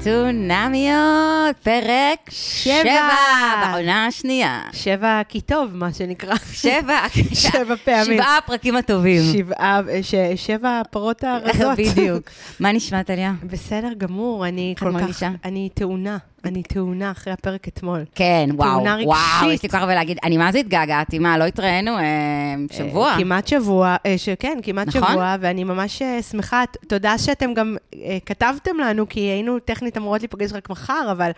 חתונמיות, פרק שבע. שבע, בעונה השנייה. שבע כי טוב, מה שנקרא. שבע, שבע פעמים. שבעה הפרקים הטובים. שבעה, ש, שבע הפרות הרזות. בדיוק. מה נשמע, טליה? בסדר גמור, אני כל כך, מרגישה? אני טעונה, אני טעונה אחרי הפרק אתמול. כן, וואו, תאונה וואו, רגשית. יש לי כל כך הרבה להגיד. אני מה זה התגעגעתי? מה, לא התראינו אה, שבוע? אה, כמעט שבוע, אה, כן, כמעט נכון? שבוע, ואני ממש שמחה. תודה שאתם גם כתבתם לנו, כי היינו טכנית אמורות להיפגש רק מחר, אבל,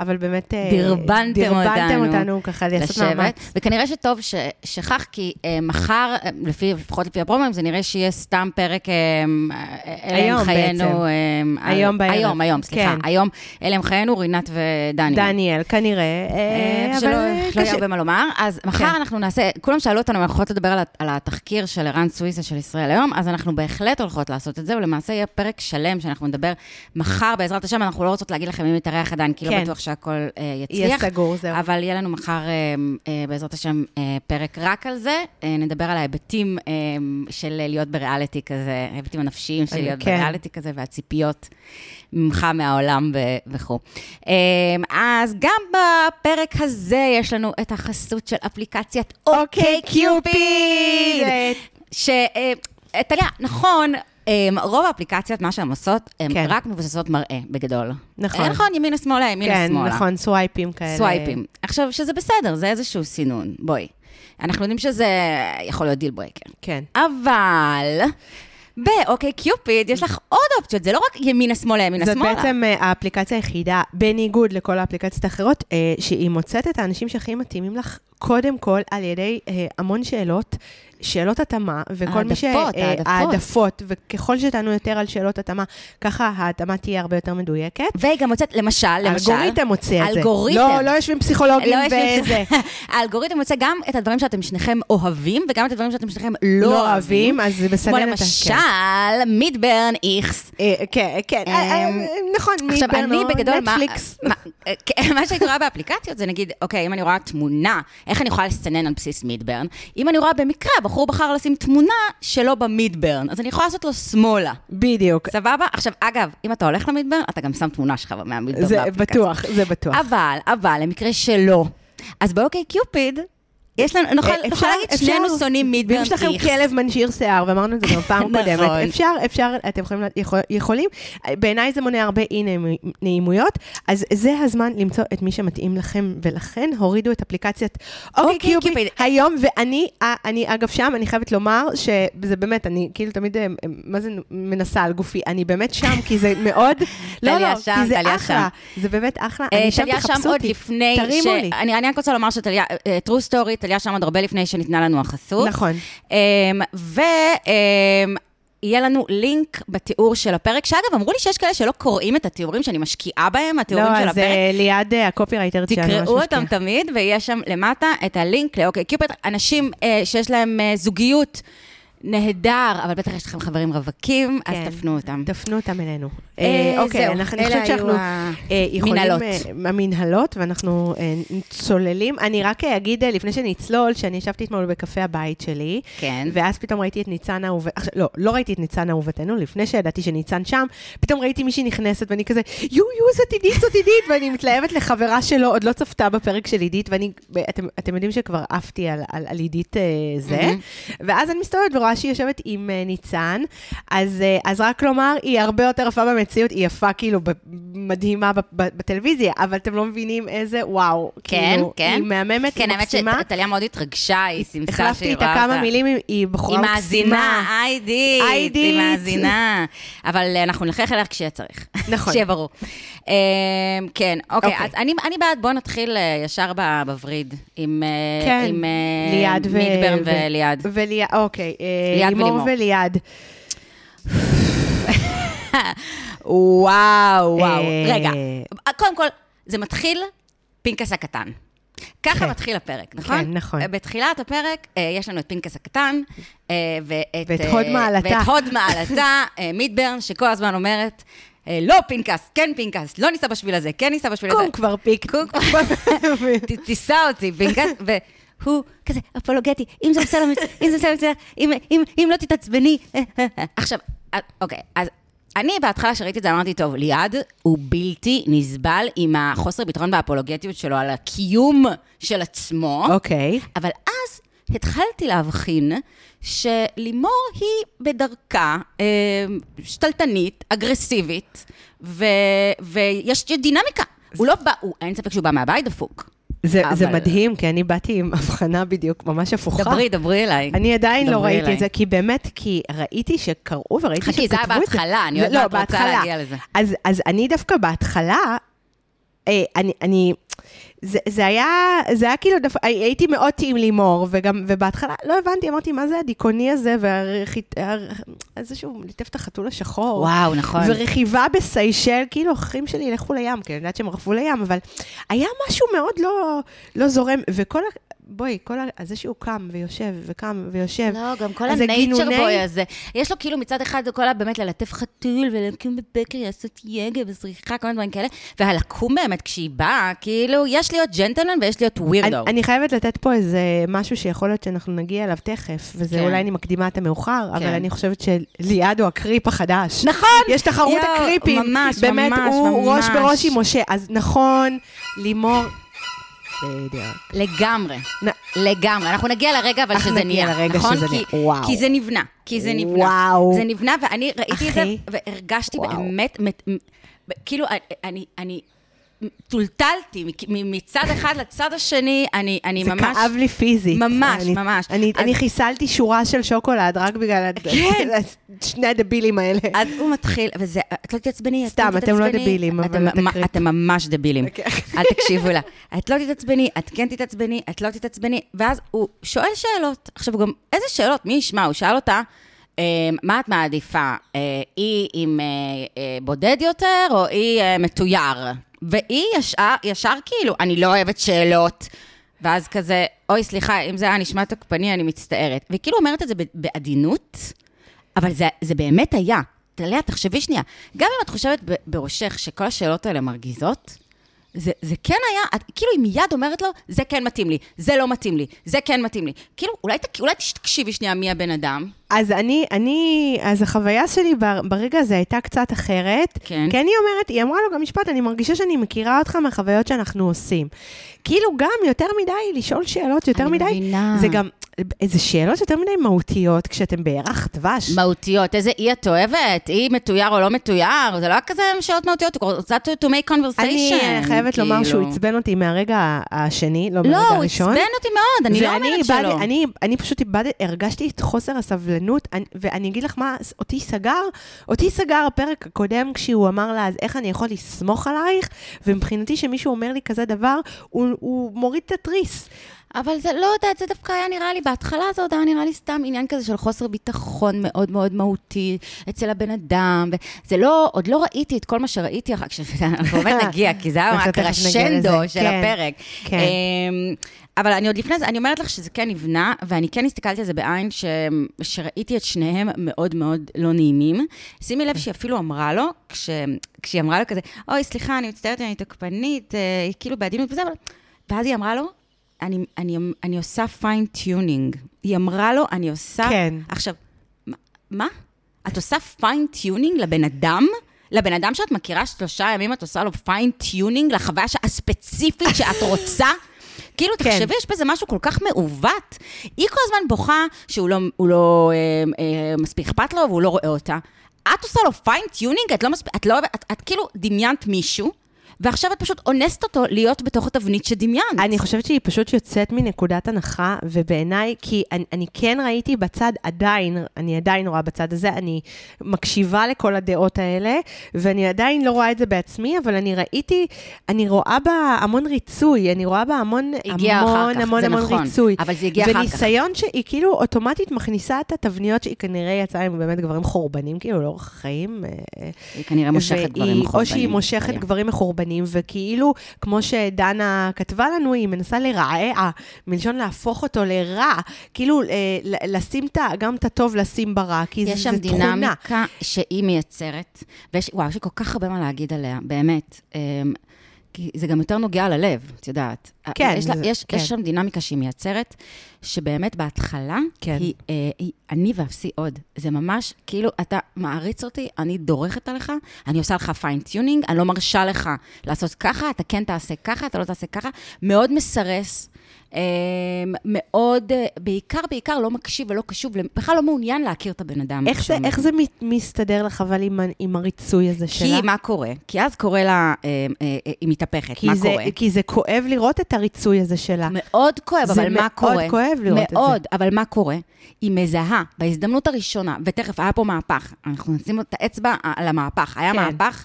אבל באמת... דרבנתם דרבנתם אותנו אותנו ככה לעשות. מאמץ. וכנראה שטוב ששכח, כי מחר, לפי, לפחות לפי הפרומים, זה נראה שיהיה סתם פרק היום. בעצם. היום בערב. היום, היום, סליחה. כן. היום אלה הם חיינו, רינת ודניאל. דניאל, כנראה, אה, אה, אבל שלא אה, לא יהיה קשה. הרבה מה לומר. אז מחר כן. אנחנו נעשה, כולם שאלו אותנו אם אנחנו יכולות לדבר על התחקיר של ערן סוויסה של ישראל היום, אז אנחנו בהחלט הולכות לעשות את זה, ולמעשה יהיה פרק שלם שאנחנו נדבר מחר, בעזרת השם, אנחנו לא רוצות להגיד לכם אם יתארח עדיין, כי לא כן. בטוח שהכל אה, יהיה יצליח. סגור, זהו. אבל יהיה לנו מחר, בעזרת השם, פרק רק על זה. נדבר על ההיבטים של להיות בריאליטי כזה, ההיבטים הנפשיים של להיות כן. בריאליטי כזה, והציפיות ממך, מהעולם וכו'. אה, אז גם בפרק הזה יש לנו את החסות של אפליקציית אוקיי קיופיד. ש... אה, טליה, נכון, אה, רוב האפליקציות, מה שהן עושות, הן כן. רק מבוססות מראה, בגדול. נכון. אה, נכון, ימינה שמאלה, ימינה כן, שמאלה. נכון, סווייפים כאלה. סווייפים. עכשיו, שזה בסדר, זה איזשהו סינון. בואי. אנחנו יודעים שזה יכול להיות deal breaker. כן. אבל ב OkCupid יש לך עוד אופציות, זה לא רק ימינה שמאלה, ימינה זאת שמאלה. בעצם אה, האפליקציה היחידה, בניגוד לכל האפליקציות האחרות, אה, שהיא מוצאת את האנשים שהכי מתאימים לך, קודם כל על ידי אה, המון שאלות. שאלות התאמה, וכל מי ש... העדפות, אה, העדפות. וככל שתענו יותר על שאלות התאמה, ככה ההתאמה תהיה הרבה יותר מדויקת. והיא גם מוצאת, למשל, למשל, האלגוריתם מוציא את זה. אלגוריתם. לא, לא יושבים פסיכולוגים לא וזה. האלגוריתם מוצא גם את הדברים שאתם שניכם אוהבים, וגם את הדברים שאתם שניכם לא לא אוהבים. אז זה בסדר. כמו למשל, מידברן איכס. כן. אה, כן, כן, אה, אמ, נכון, מידברן או נטפליקס. מה, אה, מה שהייתי רואה באפליקציות זה נגיד, אוקיי, אם אני רואה תמונה, איך אני יכולה לסנן על בסיס מידברן? אם אני רואה במקרה, הבחור בחר לשים תמונה שלו במידברן, אז אני יכולה לעשות לו שמאלה. בדיוק. סבבה? עכשיו, אגב, אם אתה הולך למידברן, אתה גם שם תמונה שלך מהמידברן זה באפליקציה. בטוח, זה בטוח. אבל, אבל, למקרה שלא, אז באוקיי קיופיד, יש לנו, נוכל, אה, נוכל אפשר- להגיד, אפשר- שנינו שונאים מידברן ואם יש לכם איכס. כלב מנשיר שיער, ואמרנו את זה גם פעם נכון. קודמת, אפשר, אפשר, אתם יכולים, יכול- יכולים, בעיניי זה מונע הרבה אי נעימויות, אז זה הזמן למצוא את מי שמתאים לכם, ולכן הורידו את אפליקציית אוקיי אוקיי, קיופיד. היום, ואני, אה, אני אגב שם, אני חייבת לומר שזה באמת, אני כאילו תמיד, אה, מה זה מנסה על גופי, אני באמת שם, כי זה מאוד, לא, לא, שם, כי זה אחלה, זה באמת אחלה, אני שם, תחפשו שם אותי, תרימו לי. אני רק רוצה לומר שטליה, true story, טליה שם עוד הרבה לפני שניתנה לנו החסות. נכון. ויהיה לנו לינק בתיאור של הפרק, שאגב, אמרו לי שיש כאלה שלא קוראים את התיאורים שאני משקיעה בהם, התיאורים לא, של אז הפרק. אה, ליד אה, הקופירייטר שלנו. ממש תקראו משקיעה. אותם תמיד, ויש שם למטה את הלינק ל OkCupid. אנשים אה, שיש להם אה, זוגיות נהדר, אבל בטח יש לכם חברים רווקים, אז כן. תפנו אותם. תפנו אותם אלינו. אה, אה, אוקיי, זהו, אנחנו- אני חושבת שאנחנו אה, יכולים... המנהלות. אה, המנהלות, ואנחנו אה, צוללים. אני רק אגיד, לפני שנצלול, שאני ישבתי אתמול בקפה הבית שלי, כן. ואז פתאום ראיתי את ניצן אהובתנו, לא, לא ראיתי את ניצן אהובתנו, לפני שידעתי שניצן שם, פתאום ראיתי מישהי נכנסת, ואני כזה, יו, יו, זאת עידית, זאת עידית, ואני מתלהבת לחברה שלו, עוד לא צפתה בפרק של עידית, ואני, אתם, אתם יודעים שכבר עפתי על, על, על עידית אה, זה. ואז אני מסתובבת ורואה שהיא יושבת עם אה, ניצן, אז, אה, אז רק לומר, היא הרבה יותר יפה במציאות, היא יפה כאילו מדהימה בטלוויזיה, אבל אתם לא מבינים איזה וואו. כן, כאילו, כן. היא מהממת, כן, היא האמת מקסימה. שטליה מאוד התרגשה, היא סימסה החלפתי שהיא איתה רואה כמה אותה. מילים, היא- היא בחורה היא מקסימה. מאזינה, היי עידית, היי, היא. מאזינה. אבל אה, אנחנו נלך אלייך כשיהיה צריך. נכון. שיהיה ברור. אה, כן, אוקיי, אוקיי. אז אני אני בעד, בואו נתחיל ישר בווריד, עם כן, עם, ליעד ו... מידברן וליעד. וליעד, אוקיי. לימור. וליעד. וואו, וואו. אה, רגע, קודם כל, זה מתחיל פנקס הקטן. ככה כן. מתחיל הפרק, נכון? כן, נכון. בתחילת הפרק אה, יש לנו את פנקס הקטן, אה, ואת... ואת הוד מעלתה. ואת הוד מעלתה, מידברן, שכל הזמן אומרת, לא פנקס, כן פנקס, לא ניסע בשביל הזה, כן ניסע בשביל הזה. קום כבר פיק. קום כבר. ת- תישא אותי, פנקס, והוא כזה אפולוגטי, אם זה בסדר, אם זה בסדר, אם- אם- אם לא תתעצבני. עכשיו, אה, אוקיי, אז אני בהתחלה שראיתי את זה אמרתי, טוב, ליעד הוא בלתי נסבל עם החוסר ביטחון והאפולוגטיות שלו על הקיום של עצמו. אוקיי. אבל אז התחלתי להבחין שלימור היא בדרכה אה, שתלטנית, אגרסיבית, ו, ויש דינמיקה. הוא לא בא, הוא, אין ספק שהוא בא מהבית דפוק. זה, אבל- זה מדהים, כי אני באתי עם הבחנה בדיוק ממש הפוכה. דברי, דברי אליי. אני עדיין לא ראיתי אליי. את זה, כי באמת, כי ראיתי שקראו וראיתי שכתבו חכי, את זה. זה היה בהתחלה, אני עוד לא, מעט רוצה. להגיע לזה. אז, אז אני דווקא בהתחלה, אה, אני, אני, זה, זה היה, זה היה כאילו, דווקא, הייתי מאוד טעים לימור, וגם, ובהתחלה לא הבנתי, אמרתי, מה זה הדיכאוני הזה, ואיזשהו, ליטף את החתול השחור. וואו, נכון. ורכיבה בסיישל, כאילו, אחים שלי ילכו לים, כי אני יודעת שהם רכבו לים, אבל היה משהו מאוד לא, לא זורם, וכל ה... בואי, כל ה... זה שהוא קם ויושב, וקם ויושב. לא, גם כל זה הנייצ'ר בוי הזה. יש לו כאילו מצד אחד, כל ה... באמת ללטף חתול ולקום בבקר, לעשות יגה וזריחה, כל מיני דברים כאלה. והלקום באמת, כשהיא באה, כאילו, יש להיות ג'נטלמן ויש להיות אני, ווירדו. אני חייבת לתת פה איזה משהו שיכול להיות שאנחנו נגיע אליו תכף, וזה כן. אולי אני מקדימה את המאוחר, אבל כן. אני חושבת שליעד הוא הקריפ החדש. נכון! יש תחרות יואו, הקריפים. ממש, באמת, ממש, הוא ראש ממש. בראש עם משה. אז נכון, לימור... בדיוק. לגמרי. לגמרי. אנחנו נגיע לרגע, אבל אנחנו שזה נגיע נהיה. לרגע נכון? שזה נהיה. וואו. כי זה נבנה. כי זה נבנה. וואו. זה נבנה, ואני ראיתי את זה. והרגשתי. באמת, כאילו, אני טולטלתי מצד אחד לצד השני, אני אני זה ממש... כאב לי פיזית. ממש, אני, ממש. אני, אז- אני חיסלתי שורה של שוקולד רק בגלל הד- כן. שני הדבילים האלה. אז הוא מתחיל, וזה, את לא תתעצבני, את סתם, לא אתם לא תתעצבני. דבילים, אבל אתם, אתם ממש דבילים. אוקיי. אל תקשיבו לה. את לא תתעצבני, את כן תתעצבני, את לא תתעצבני. ואז הוא שואל שאלות. עכשיו, גם, איזה שאלות? מי ישמע? הוא שאל אותה, אה, מה את מעדיפה? אה, היא עם אה, אה, בודד יותר, או היא אה, מתויר? והיא ישר, ישר כאילו, אני לא אוהבת שאלות. ואז כזה, אוי, סליחה, אם זה היה נשמע תוקפני, אני מצטערת. והיא כאילו אומרת את זה בעדינות, אבל זה, זה באמת היה. לאה, תחשבי שנייה, גם אם את חושבת בראשך שכל השאלות האלה מרגיזות, זה, זה כן היה, את, כאילו היא מיד אומרת לו, זה כן מתאים לי, זה לא מתאים לי, זה כן מתאים לי. כאילו, אולי, ת- אולי תקשיבי שנייה מי הבן אדם. אז אני, אני, אז החוויה שלי בר- ברגע הזה הייתה קצת אחרת. כן. כי אני אומרת, היא אמרה לו גם משפט, אני מרגישה שאני מכירה אותך מהחוויות שאנחנו עושים. כאילו גם יותר מדי לשאול שאלות יותר אני מדי, מבינה. זה גם, זה שאלות יותר מדי מהותיות כשאתם בירח דבש. מהותיות, איזה אי את אוהבת, אי מתויר או לא מתויר, זה לא כזה שאלות מהותיות, הוא רוצה to make conversation. אני חייבת לומר שהוא כאילו. עצבן אותי מהרגע השני, לא לא, מהרגע הוא הראשון. עצבן אותי מאוד, אני לא אומרת שלא. אני, אני פשוט איבד, הרגשתי את חוסר הסבלנות, אני, ואני אגיד לך מה, אותי סגר, אותי סגר הפרק הקודם כשהוא אמר לה, אז איך אני יכול לסמוך עלייך? ומבחינתי שמישהו אומר לי כזה דבר, הוא, הוא מוריד את התריס. אבל זה, לא יודעת, זה דווקא היה נראה לי, בהתחלה זה עוד היה נראה לי סתם עניין כזה של חוסר ביטחון מאוד מאוד מהותי אצל הבן אדם, וזה לא, עוד לא ראיתי את כל מה שראיתי אחר כך, אנחנו באמת נגיע, כי זה היה הקרשנדו של כן, הפרק. כן. אמ, אבל אני עוד לפני זה, אני אומרת לך שזה כן נבנה, ואני כן הסתכלתי על זה בעין ש... שראיתי את שניהם מאוד מאוד לא נעימים. שימי לב שהיא אפילו אמרה לו, כש... כשהיא אמרה לו כזה, אוי, סליחה, אני מצטערת, אני תוקפנית, אה, היא כאילו בעדינות וזה, אבל... ואז היא אמרה לו, אני, אני, אני עושה fine-tuning. היא אמרה לו, אני עושה... כן. עכשיו, מה- מה? את עושה fine-tuning לבן אדם? לבן אדם שאת מכירה שלושה ימים, את עושה לו fine-tuning לחוויה הספציפית שאת רוצה? כאילו, כן. תחשבי, יש בזה משהו כל כך מעוות. היא כל הזמן בוכה שהוא לא, לא אה, אה, מספיק אכפת לו והוא לא רואה אותה. את עושה לו fine-tuning? את לא מספיק, את לא, את, את כאילו דמיינת מישהו, ועכשיו את פשוט אונסת אותו להיות בתוך התבנית שדמיינת. אני חושבת שהיא פשוט יוצאת מנקודת הנחה, ובעיניי, כי אני, אני כן ראיתי בצד עדיין, אני עדיין רואה בצד הזה, אני מקשיבה לכל הדעות האלה, ואני עדיין לא רואה את זה בעצמי, אבל אני ראיתי, אני רואה בה המון ריצוי, אני רואה בה המון, המון, כך, המון, זה המון נכון, ריצוי. אבל זה הגיע אחר כך. וניסיון שהיא כאילו אוטומטית מכניסה את התבניות שהיא כנראה יצאה עם באמת גברים חורבנים, כאילו, לאורך החיים. אה, היא כנראה מושכת גברים מחורבנים. או שהיא מושכת היה. גברים מחורבנים, וכאילו, כמו שדנה כתבה לנו, היא מנסה לרעע, מלשון להפוך אותו לרע. כאילו, אה, לשים את גם את הטוב לשים ברע, כי זה יש שם תכונה. דינמיקה שהיא מייצרת, ויש, וואו, יש לי כל כך הרבה מה להגיד עליה, באמת. כי זה גם יותר נוגע ללב, את יודעת. כן, יש, לה, זה- יש, כן. יש שם דינמיקה שהיא מייצרת, שבאמת בהתחלה, כן. היא, אה, היא אני ואפסי עוד. זה ממש, כאילו, אתה מעריץ אותי, אני דורכת עליך, אני עושה לך fine-tuning, אני לא מרשה לך לעשות ככה, אתה כן תעשה ככה, אתה לא תעשה ככה. מאוד מסרס. אה, מאוד, אה, בעיקר, בעיקר לא מקשיב ולא קשוב, בכלל לא מעוניין להכיר את הבן אדם. איך זה, איך זה מסתדר לך אבל עם, עם הריצוי הזה שלה? כי מה קורה? כי אז קורה לה, אה, אה, אה, היא מתהפכת, כי מה זה, קורה? כי זה כואב לראות את הריצוי הזה שלה. מאוד כואב, זה אבל מה מאוד קורה? כואב לראות את זה. מאוד, אבל מה קורה? היא מזהה בהזדמנות הראשונה, ותכף היה פה מהפך, אנחנו נשים את האצבע על המהפך. היה כן. מהפך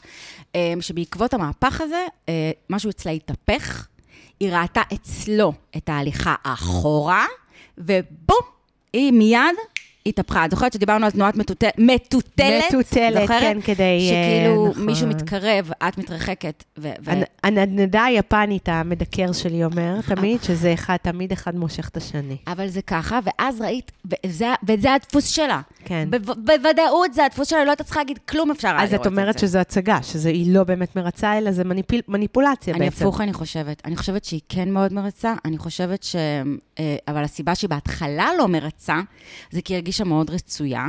אה, שבעקבות המהפך הזה, משהו אצלה התהפך, היא ראתה אצלו את ההליכה אחורה, ובום, היא מיד התהפכה. את זוכרת שדיברנו על תנועת מטוטל- מטוטלת? מטוטלת, זוכרת? כן, כדי, אה, שכאילו נכון. מישהו מתקרב, את מתרחקת. ו- ו- הנ- הנדנדה היפנית, המדקר שלי אומר תמיד, שזה אחד, תמיד אחד מושך את השני. אבל זה ככה, ואז ראית, וזה, וזה הדפוס שלה. כן. בו- בוודאות זה הדפוס שלה, לא הייתה צריכה להגיד כלום, אפשר אז לראות את אומרת את זה. שזו הצגה, שהיא לא באמת מרצה, אלא זה מניפיל- מניפולציה אני בעצם. הפוך, אני חושבת. אני חושבת שהיא כן מאוד מרצה, אני חושבת ש... אה, אבל הסיבה שהיא בהתחלה לא מרצה, זה כי היא הרגישה מאוד רצויה.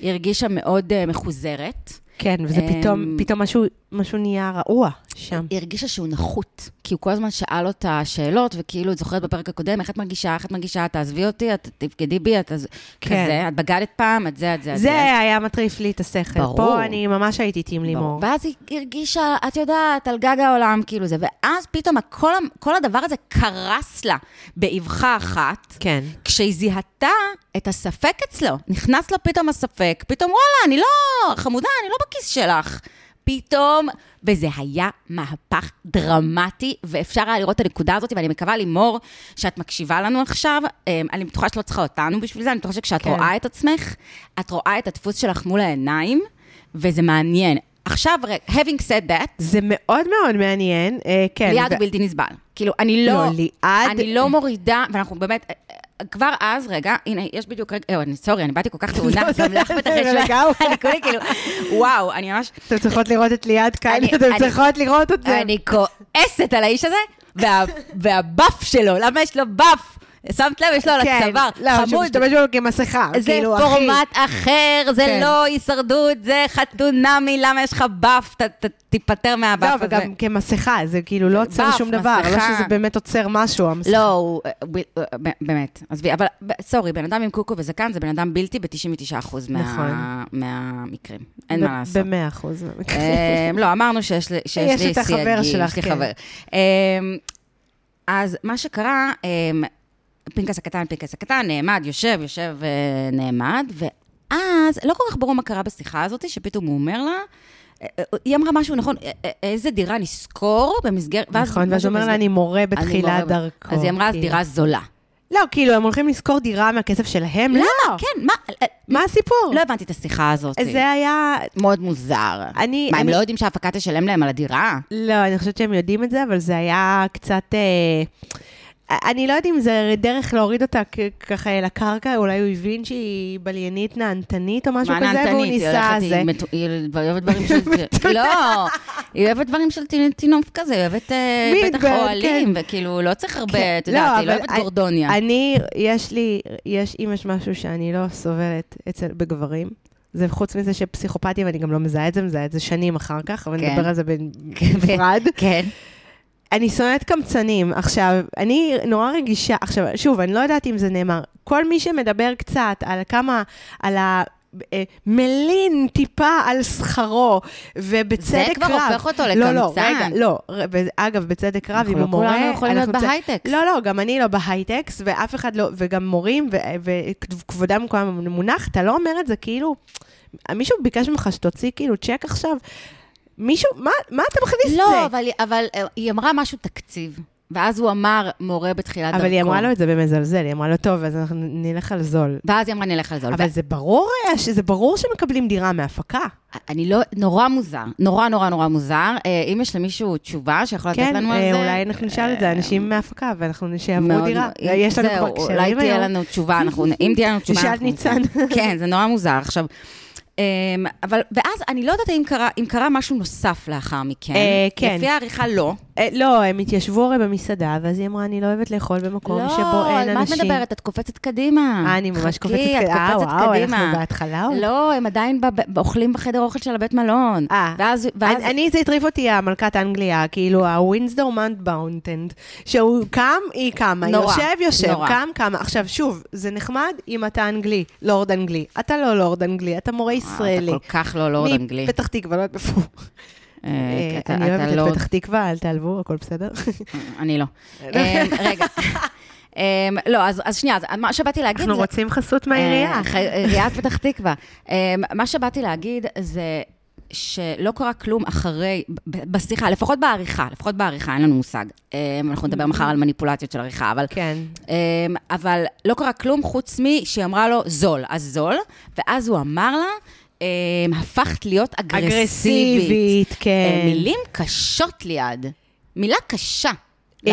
היא הרגישה מאוד אה, מחוזרת. כן, וזה אמ, פתאום, פתאום משהו, משהו נהיה רעוע שם. היא הרגישה שהוא נחות, כי הוא כל הזמן שאל אותה שאלות, וכאילו, את זוכרת בפרק הקודם, איך את מרגישה, איך את מרגישה, תעזבי אותי, את תפקדי בי, את אז- כן. כזה, את בגדת פעם, את זה, את זה, את זה היה מטריף לי את השכל. ברור. פה אני ממש הייתי עם לימור. ואז היא הרגישה, את יודעת, על גג העולם, כאילו זה, ואז פתאום כל, כל הדבר הזה קרס לה באבחה אחת, כן. כשהיא זיהתה את הספק אצלו. נכנס לה פתאום הספק, פתאום, וואלה, אני לא, חמודה, אני לא בכיס שלך. פתאום, וזה היה מהפך דרמטי, ואפשר היה לראות את הנקודה הזאת, ואני מקווה, לימור, שאת מקשיבה לנו עכשיו, אמ, אני בטוחה שאת לא צריכה אותנו בשביל זה, אני בטוחה שכשאת כן. רואה את עצמך, את רואה את הדפוס שלך מול העיניים, וזה מעניין. עכשיו, having said that, זה מאוד מאוד מעניין, אה, כן. ליעד ו- בלתי נסבל. כאילו, אני לא... לא, ליעד- אני לא מורידה, ואנחנו באמת... כבר אז, רגע, הנה, יש בדיוק רגע, אה, אני- סורי, אני באתי כל כך טעונה, לא, גם לך בטח יש... אני כולי כאילו, וואו, אני ממש... אתם צריכות לראות את ליעד כאן, אתם אני- צריכות לראות את זה. אני כועסת על האיש הזה, וה- והבאף שלו, למה יש לו באף? שמת לב, יש לו על הצוואר, לא, חמוד. שמשתמש בו כמסכה, זה כאילו. פורמט אחר, זה כן. לא הישרדות, זה חתונמי, למה יש לך באף? תיפטר לא, מהבאף הזה. וגם כמסכה, זה כאילו לא עוצר שום דבר, לא. שזה באמת עוצר משהו, המסכה. לא, באמת, עזבי, אבל סורי, בן אדם עם קוקו וזקן זה בן אדם בלתי ב-99% מה, נכון. מהמקרים. אין מה לעשות. במאה אחוז. אמ, לא, אמרנו שיש לי שיש יש את החבר סייגים, שלך, יש לי כן. חבר. אמ, אז מה שקרה, אמ, פנקס הקטן, פנקס הקטן, נעמד, יושב, יושב ונעמד, ואז לא כל כך ברור מה קרה בשיחה הזאת, שפתאום הוא אומר לה, אה, אה, היא אמרה משהו נכון, אה, אה, איזה דירה נשכור במסגרת... נכון, ואז הוא אומר לה, אני מורה בתחילת דרכו. אז היא אמרה, אז כאילו. דירה זולה. לא, כאילו, הם הולכים לשכור דירה מהכסף שלהם? לא. כן, מה? אה, מה הסיפור? לא הבנתי את השיחה הזאת. זה היה... מאוד מוזר. אני- מה, הם אני- לא יודעים שההפקה תשלם להם על הדירה? לא, אני חושבת שהם יודעים את זה, אבל זה היה קצת... אני לא יודעת אם זה דרך להוריד אותה ככה אל הקרקע, אולי הוא הבין שהיא בליינית נהנתנית או משהו כזה, והוא ניסה זה. היא אוהבת דברים של... לא, היא אוהבת דברים של טינ- טינוף כזה, היא אוהבת אה, בטח כן. אוהלים, וכאילו, לא צריך הרבה, כן, את יודעת, לא, היא לא אוהבת גורדוניה. אני, יש לי, יש, אם יש משהו שאני לא סובלת בגברים, זה חוץ מזה שפסיכופתיה, ואני גם לא מזהה את זה, מזהה את זה שנים אחר כך, אבל כן. נדבר על זה בנפרד. כן. אני שונאת קמצנים. עכשיו, אני נורא רגישה, עכשיו, שוב, אני לא יודעת אם זה נאמר. כל מי שמדבר קצת על כמה, על ה... אה, מלין טיפה על שכרו, ובצדק רב. כבר הופך אותו לא, לא, לקמצן. רגע, לא. ואגב, בצדק רב, אנחנו אם לא הוא מורה... כולנו יכולים להיות אנחנו בהייטקס. לא, לא, גם אני לא בהייטקס, ואף אחד לא, וגם מורים, וכבודם במקומם מונח, אתה לא אומר את זה כאילו... מישהו ביקש ממך שתוציא כאילו צ'ק עכשיו? מישהו, מה, מה אתה מכניס את זה? לא, אבל אבל אה, היא אמרה משהו תקציב. ואז הוא אמר, מורה בתחילת דרכו. אבל היא אמרה לו את זה במזלזל, היא אמרה לו, טוב, אז אנחנו נלך על זול. ואז היא אמרה, נלך על זול. אבל זה ברור היה, שזה ברור שמקבלים דירה מהפקה. אני לא, נורא מוזר, נורא נורא נורא מוזר. אה, אם יש למישהו תשובה שיכול לתת כן, לנו על אה, זה... אולי אנחנו נשאל את זה, אנשים מהפקה, ואנחנו שיעברו דירה. יש לנו כבר קשרים אולי תהיה היום. לנו תשובה, אנחנו, אם תהיה לנו תשובה... אנחנו- ניצן. כן, זה נורא מוזר. עכשיו, אבל, ואז אני לא יודעת אם קרה, אם קרה משהו נוסף לאחר מכן. אה, כן. לפי העריכה לא. אה, לא, הם התיישבו הרי במסעדה, ואז היא אמרה, אני לא אוהבת לאכול במקום לא, שבו אין על מה את אנשים. מדברת? את קופצת קדימה. אה, אני ממש חכי, קופצת את קדימה. אה, קופצת וואו, קדימה. אנחנו בהתחלה? לא, הם עדיין בב- אוכלים בחדר אוכל של הבית מלון. אה, ואז, ואז אני, אני, זה הטריף אותי, המלכת אנגליה, כאילו, הווינדזור מאונטבטן, שהוא קם, היא קמה, נורא, יושב, יושב, נורא. קם, קמה. עכשיו, שוב, זה נחמד אם אתה אנגלי, לורד אנגלי. אתה לא לורד אנגלי, אתה מורה ישראלי. אתה כל כך לא לורד אנגלי. מפתח תקווה, לא יודעת איפה. הוא. אה, אה, אני אוהבת לא- את פתח תקווה, אל תעלבו, הכל בסדר. אני לא. אמ, רגע. אמ, לא, אז שנייה, אז מה שבאתי להגיד אנחנו. רוצים חסות מהעירייה. אה, עיריית פתח תקווה. אמ, מה שבאתי להגיד זה שלא קרה כלום אחרי, בשיחה, לפחות בעריכה, לפחות בעריכה, אין לנו מושג. אנחנו נדבר מחר על מניפולציות של עריכה, אבל... כן. אבל לא קרה כלום חוץ משהיא אמרה לו, זול, אז זול, ואז הוא אמר לה, הפכת להיות אגרסיבית. אגרסיבית, כן. אה, מילים קשות ליד. מילה קשה. אה,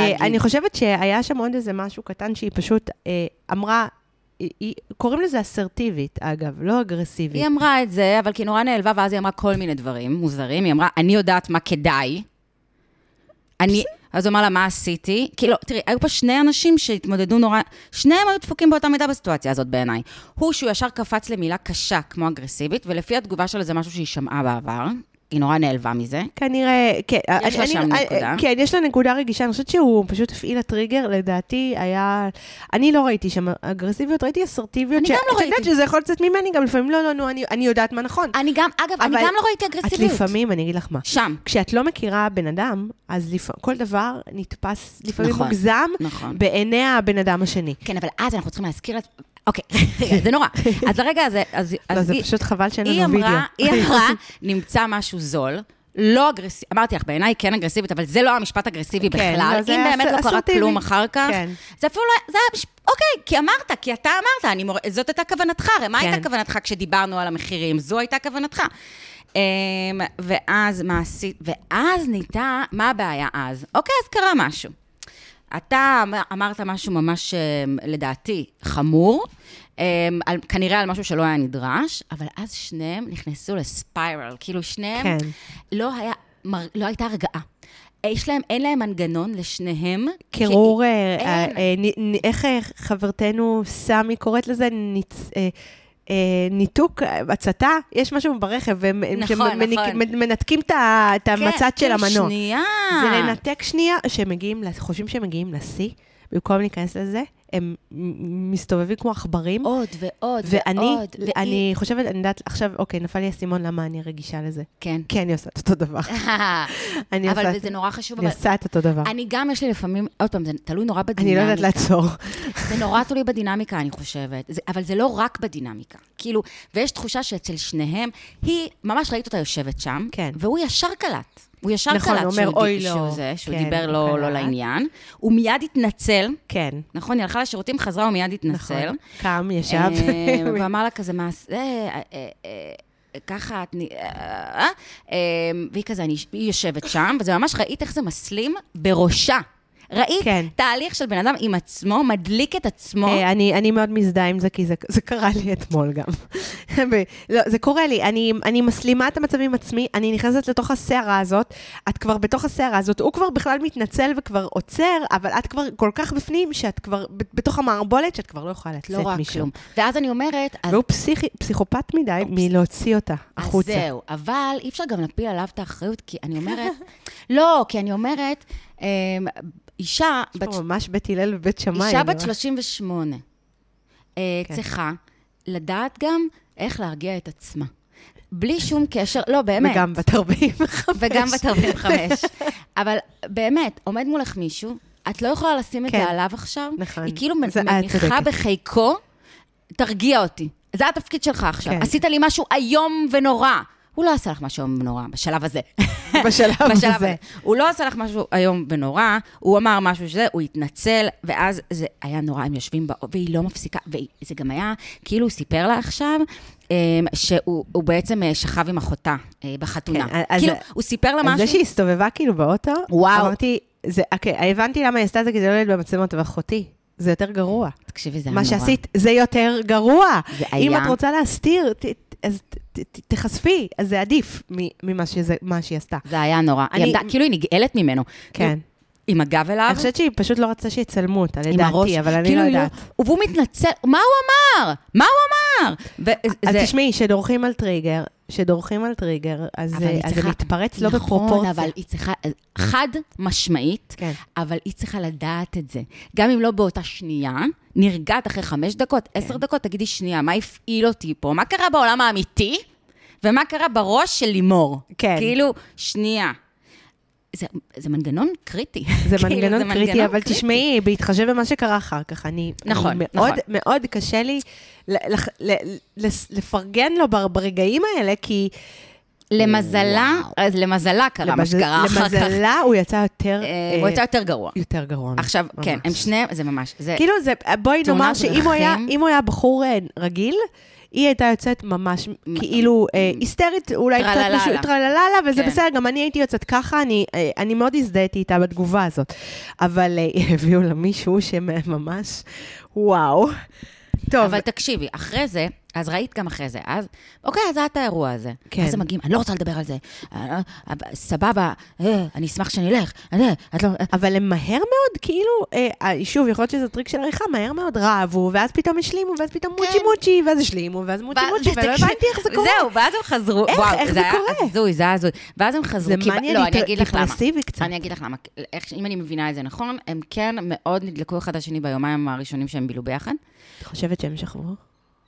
להגיד. אני חושבת שהיה שם עוד איזה משהו קטן שהיא פשוט אה, אמרה, היא- קוראים לזה אסרטיבית, אגב, לא אגרסיבית. היא אמרה את זה, אבל כי נורא נעלבה, ואז היא אמרה כל מיני דברים מוזרים. היא אמרה, אני יודעת מה כדאי. אני... אז הוא אמר לה, מה עשיתי? כאילו, תראי, היו פה שני אנשים שהתמודדו נורא... שניהם היו דפוקים באותה מידה בסיטואציה הזאת בעיניי. הוא שהוא ישר קפץ למילה קשה כמו אגרסיבית, ולפי התגובה שלה זה משהו שהיא שמעה בעבר. היא נורא נעלבה מזה. כנראה, כן. יש לה שם נקודה. כן, יש לה נקודה רגישה. אני חושבת שהוא פשוט הפעיל הטריגר, לדעתי היה... אני לא ראיתי שם אגרסיביות, ראיתי אסרטיביות. אני ש- גם לא את יודעת ראיתי. שזה יכול לצאת ממני גם לפעמים, לא, לא, נו, אני- אני יודעת מה נכון. אני גם, אגב, אני גם לא ראיתי את אגרסיביות. לפעמים, אני אגיד לך מה. שם. כשאת לא מכירה בן אדם, אז לפ... כל דבר נתפס לפעמים נכון, מוגזם נכון. בעיני הבן אדם השני. כן, אבל אז אנחנו צריכים להזכיר את... אוקיי, רגע, זה נורא. אז לרגע הזה, אז, לא, זה פשוט חבל שאין לנו וידאו. היא אמרה, נמצא משהו זול. לא אגרסיבי, אמרתי לך, בעיניי כן אגרסיבית, אבל זה לא המשפט אגרסיבי כן, בכלל. לא, אם באמת לא קרה. כלום אחר כך, כן. זה אפילו לא, זה היה, אוקיי, כי אמרת, כי אתה אמרת, אני מור... זאת הייתה כוונתך, הרי מה כן. הייתה כוונתך כשדיברנו על המחירים? זו הייתה כוונתך. אמ, ואז מה עשית, ואז נהייתה, מה הבעיה אז? אוקיי, אז קרה משהו. אתה אמר- אמרת משהו ממש, אמ, לדעתי, חמור, אמ, על, כנראה על משהו שלא היה נדרש, אבל אז שניהם נכנסו לספיירל, כאילו שניהם, כן. לא, היה, לא הייתה הרגעה. יש להם, אין להם מנגנון לשניהם. קירור, אה, אה. אה, איך אה, חברתנו סמי קוראת לזה? ניצ- אה, אה, ניתוק, אה, הצתה, יש משהו ברכב, והם הם נכון, נכון. מנתקים את כן, המצד של כאילו, המנוע. שנייה. זה לנתק שנייה, שהם חושבים שהם מגיעים לשיא, במקום להיכנס לזה, הם מסתובבים כמו עכברים. עוד ועוד ואני, ועוד. אני חושבת, אני יודעת, עכשיו, אוקיי, נפל לי האסימון למה אני רגישה לזה. כן. כי אני עושה את אותו דבר. אני אבל עושה- זה נורא חשוב. אני אבל עושה את אותו דבר. אני גם, יש לי לפעמים, עוד פעם, זה תלוי נורא אני בדינמיקה. לא יודעת לעצור. זה נורא תלוי בדינמיקה, אני חושבת. זה, אבל זה לא רק בדינמיקה. כאילו, ויש תחושה שאצל שניהם, היא, ממש ראית אותה יושבת שם, כן. והוא ישר קלט. הוא ישר נכון, קלט שהוא, "אוי, לא." שהוא זה, שהוא כן, דיבר לא, לא. לעניין. הוא מיד התנצל, כן. נכון? היא הלכה לשירותים, חזרה, הוא מיד התנצל. נכון. קם, ישב. אה, ואמר לה כזה, מה זה, אה, אה, ככה, את... נ- והיא כזה, אני- היא יושבת שם, וזה ממש, ראית איך זה מסלים בראשה. ראית כן. תהליך של בן אדם עם עצמו, מדליק את עצמו. אה, אני, אני מאוד מזדהה עם זה, כי זה, זה קרה לי אתמול גם. לא, זה קורה לי, אני, אני מסלימה את המצב עם עצמי, אני נכנסת לתוך הסערה הזאת, את כבר בתוך הסערה הזאת, הוא כבר בכלל מתנצל וכבר עוצר, אבל את כבר כל כך בפנים, שאת כבר בתוך המערבולת, שאת כבר לא יכולה לצאת לא משם. כלום. ואז אני אומרת, אז, והוא פסיכי, פסיכופת מדי מלהוציא אותה אז החוצה. זהו, אבל אי אפשר גם להפיל עליו את האחריות, כי אני אומרת, לא, כי אני אומרת, אמ, אישה יש בת פה ממש בית הלל ובית שמאי. אישה בת רואה. 38 אה, כן. צריכה לדעת גם איך להרגיע את עצמה. בלי שום קשר, לא, באמת. וגם בת 45. וגם בת 45. אבל באמת, עומד מולך מישהו, את לא יכולה לשים את כן. זה עליו עכשיו. נכון. היא כאילו מניחה. בחיקו, תרגיע אותי. זה התפקיד שלך עכשיו. כן. עשית לי משהו איום ונורא. הוא לא עשה לך משהו איום ונורא, בשלב הזה. בשלב בשלב הזה. הוא לא עשה לך משהו איום ונורא, הוא אמר משהו שזה, הוא התנצל, ואז זה היה נורא, הם יושבים בה, והיא לא מפסיקה, וזה גם היה, כאילו הוא סיפר לה עכשיו, אמ, שהוא הוא בעצם אה, שכב עם אחותה אה, בחתונה. כן, אז- כאילו, הוא סיפר לה אז משהו, זה שהיא הסתובבה כאילו באוטו, וואו. אמרתי, זה, אוקיי, הבנתי למה היא עשתה את זה, כי זה לא להיות במצלמות, אבל אחותי, זה יותר גרוע. תקשיבי, זה היה מה נורא. שעשית, זה יותר גרוע. זה אם היה- את רוצה להסתיר, ת, אז ת- ת- תחשפי, אז זה עדיף ממה שזה- שהיא עשתה. זה היה נורא. אני- היא עמדה, כאילו היא נגאלת ממנו. כן. עם הגב אליו. אני חושבת שהיא פשוט לא רצתה שיצלמו אותה, עם הראש. לדעתי, אבל אני כאילו לא היא יודעת. והוא מתנצל, מה הוא אמר? מה הוא אמר? אז וזה- תשמעי, שדורכים על טריגר, שדורכים על טריגר, אז היא אז זה צריכה- מתפרץ לא נכון, בפרופורציה. אבל היא צריכה, חד משמעית, כן. אבל היא צריכה לדעת את זה. גם אם לא באותה שנייה, נרגעת אחרי חמש דקות, עשר כן. דקות, תגידי, שנייה, מה הפעיל אותי פה? מה קרה בעולם האמיתי? ומה קרה בראש של לימור? כן. כאילו, שנייה. זה, זה מנגנון קריטי. זה כאילו, מנגנון קריטי, מנגנון אבל תשמעי, בהתחשב במה שקרה אחר כך, אני... נכון, אני מאוד, נכון. מאוד קשה לי ל- לח- ל- לס- לפרגן לו בר- ברגעים האלה, כי... למזלה, אז למזלה קרה מה שקרה אחר כך. למזלה הוא יצא יותר... אה, אה, הוא יצא יותר גרוע. יותר גרוע. עכשיו, כן, הם. שניהם, זה ממש. כאילו בואי נאמר שאם הוא היה, בחור אה, רגיל, היא הייתה יוצאת ממש כאילו אה, היסטרית, אולי קצת. משהו, טרללה, וזה כן. בסדר, גם אני הייתי יוצאת ככה, אני, אה, מאוד הזדהיתי איתה בתגובה הזאת. אבל אה, הביאו לה מישהו שממש, וואו. טוב, אבל תקשיבי, אחרי זה, אז ראית גם אחרי זה, אז, אוקיי, אז היה את האירוע הזה. כן. אז הם מגיעים, אני לא רוצה לדבר על זה. אה, אה, סבבה, אה, אני אשמח שנלך. אה, את לא... אבל הם מהר מאוד, כאילו, אה, שוב, יכול להיות שזה טריק של עריכה, מהר מאוד רבו, ואז פתאום השלימו, ואז פתאום מוצ'י כן. מוצ'י, ואז השלימו, ואז מוצ'י מוצ'י, ולא הבנתי איך זה קורה. זהו, ואז הם חזרו, איך? וואו, איך זה היה קורה? הזוי, זה היה הזוי. ואז הם חזרו, זה מניה לא, אני אגיד לך למה. דיפרסיבי קצת. אני אגיד לך למה. אם אני מבינה את זה נכון, הם כן מאוד נדלקו אחד לשני ביומיים הראשונים שהם בילו ביחד. את חושבת שהם שכבו?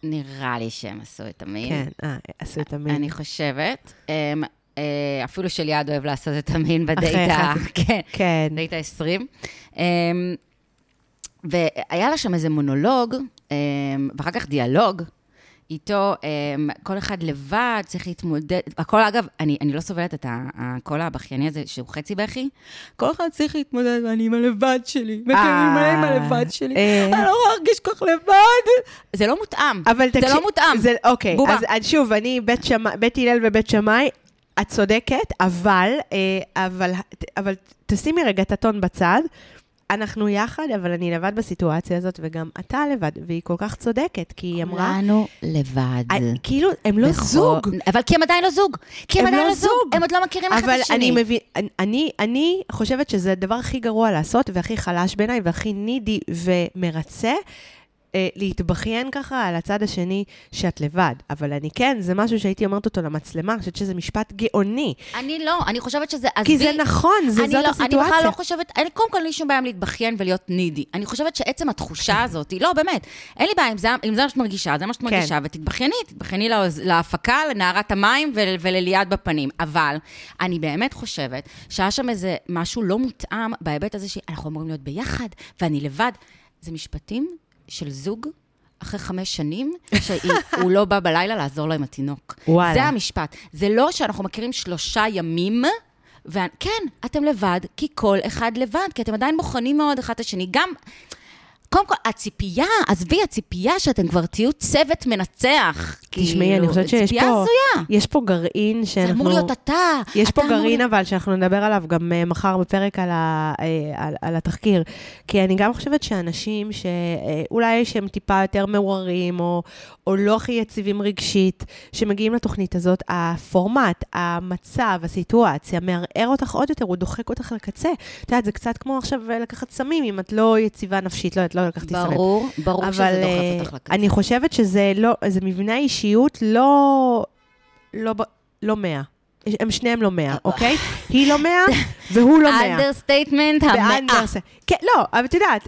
נראה לי שהם עשו את המין. כן, אה, עשו את המין. אני חושבת. אמ, אה, אפילו שליעד אוהב לעשות את המין אחרי בדייט ה... אחד. כן, כן. דייט ה-20. והיה לה שם איזה מונולוג, אמ, ואחר כך דיאלוג. איתו, אמ, כל אחד לבד, צריך להתמודד, הכל, אגב, אני, אני לא סובלת את הקול הבכייני הזה, שהוא חצי בכי. כל אחד צריך להתמודד, ואני עם הלבד שלי, וכן, אני עם הלבד שלי, אה. אני לא להרגיש כל כך לבד. זה לא מותאם, אבל זה תקשיב, לא מותאם. זה, אוקיי, בובה. אז, אז שוב, אני בית, שמי, בית הלל ובית שמאי, את צודקת, אבל, אה, אבל, אבל תשימי רגע את הטון בצד. אנחנו יחד, אבל אני לבד בסיטואציה הזאת, וגם אתה לבד, והיא כל כך צודקת, כי היא אמרה, כולנו לבד. אה, כאילו, הם לא בכל- זוג. אבל כי הם עדיין לא זוג. כי הם הם עדיין לא לא זוג. זוג. הם עוד לא מכירים אחד אבל את השני. אני מבין, אני, אני חושבת שזה הדבר הכי גרוע לעשות, והכי חלש בעיניי, והכי נידי ומרצה. אה, להתבכיין ככה על הצד השני שאת לבד. אבל אני כן, זה משהו שהייתי אומרת אותו למצלמה, אני חושבת שזה משפט גאוני. אני לא, אני חושבת שזה... כי עזבי, זה נכון, זה, זאת לא, הסיטואציה. אני בכלל לא חושבת, אני קודם כל אין לי שום בעיה להתבכיין ולהיות נידי. אני חושבת שעצם התחושה הזאת, לא, באמת, אין לי בעיה, אם זה, אם זה מה שאת מרגישה, זה מה שאת כן. מרגישה, ותתבכייני, תתבכייני לאוז- להפקה, לנערת המים ול, ולליעד בפנים. אבל אני באמת חושבת שהיה שם איזה משהו לא מותאם בהיבט הזה שאנחנו אמורים להיות ביחד, ואני לבד. זה משפטים של זוג. אחרי חמש שנים, שהוא לא בא בלילה לעזור לו עם התינוק. וואלה. זה המשפט. זה לא שאנחנו מכירים שלושה ימים, וכן, אתם לבד, כי כל אחד לבד, כי אתם עדיין בוחנים מאוד אחד את השני. גם, קודם כל, הציפייה, עזבי, הציפייה שאתם כבר תהיו צוות מנצח. תשמעי, אני חושבת שיש ציפייה פה, הזויה. יש פה גרעין זה שאנחנו... אמור להיות אתה. יש אתה פה גרעין להיות- אבל שאנחנו נדבר עליו גם אה, מחר בפרק על, ה, אה, על, על התחקיר. כי אני גם חושבת שאנשים שאולי שהם טיפה יותר מעורערים, או, או לא הכי יציבים רגשית, שמגיעים לתוכנית הזאת, הפורמט, המצב, הסיטואציה, מערער אותך עוד יותר, הוא דוחק אותך לקצה. את יודעת, זה קצת כמו עכשיו אה, לקחת סמים, אם את לא יציבה נפשית, לא, את לא לקחתי סמים. ברור, ברור אבל שזה אה, דוחף אותך לקצה. אני חושבת שזה לא, זה מבנה אישיות לא, לא, לא מאה. הם שניהם לא מאה, אוקיי? היא לא מאה והוא לא מאה. understatement המאה. כן, לא, אבל את יודעת,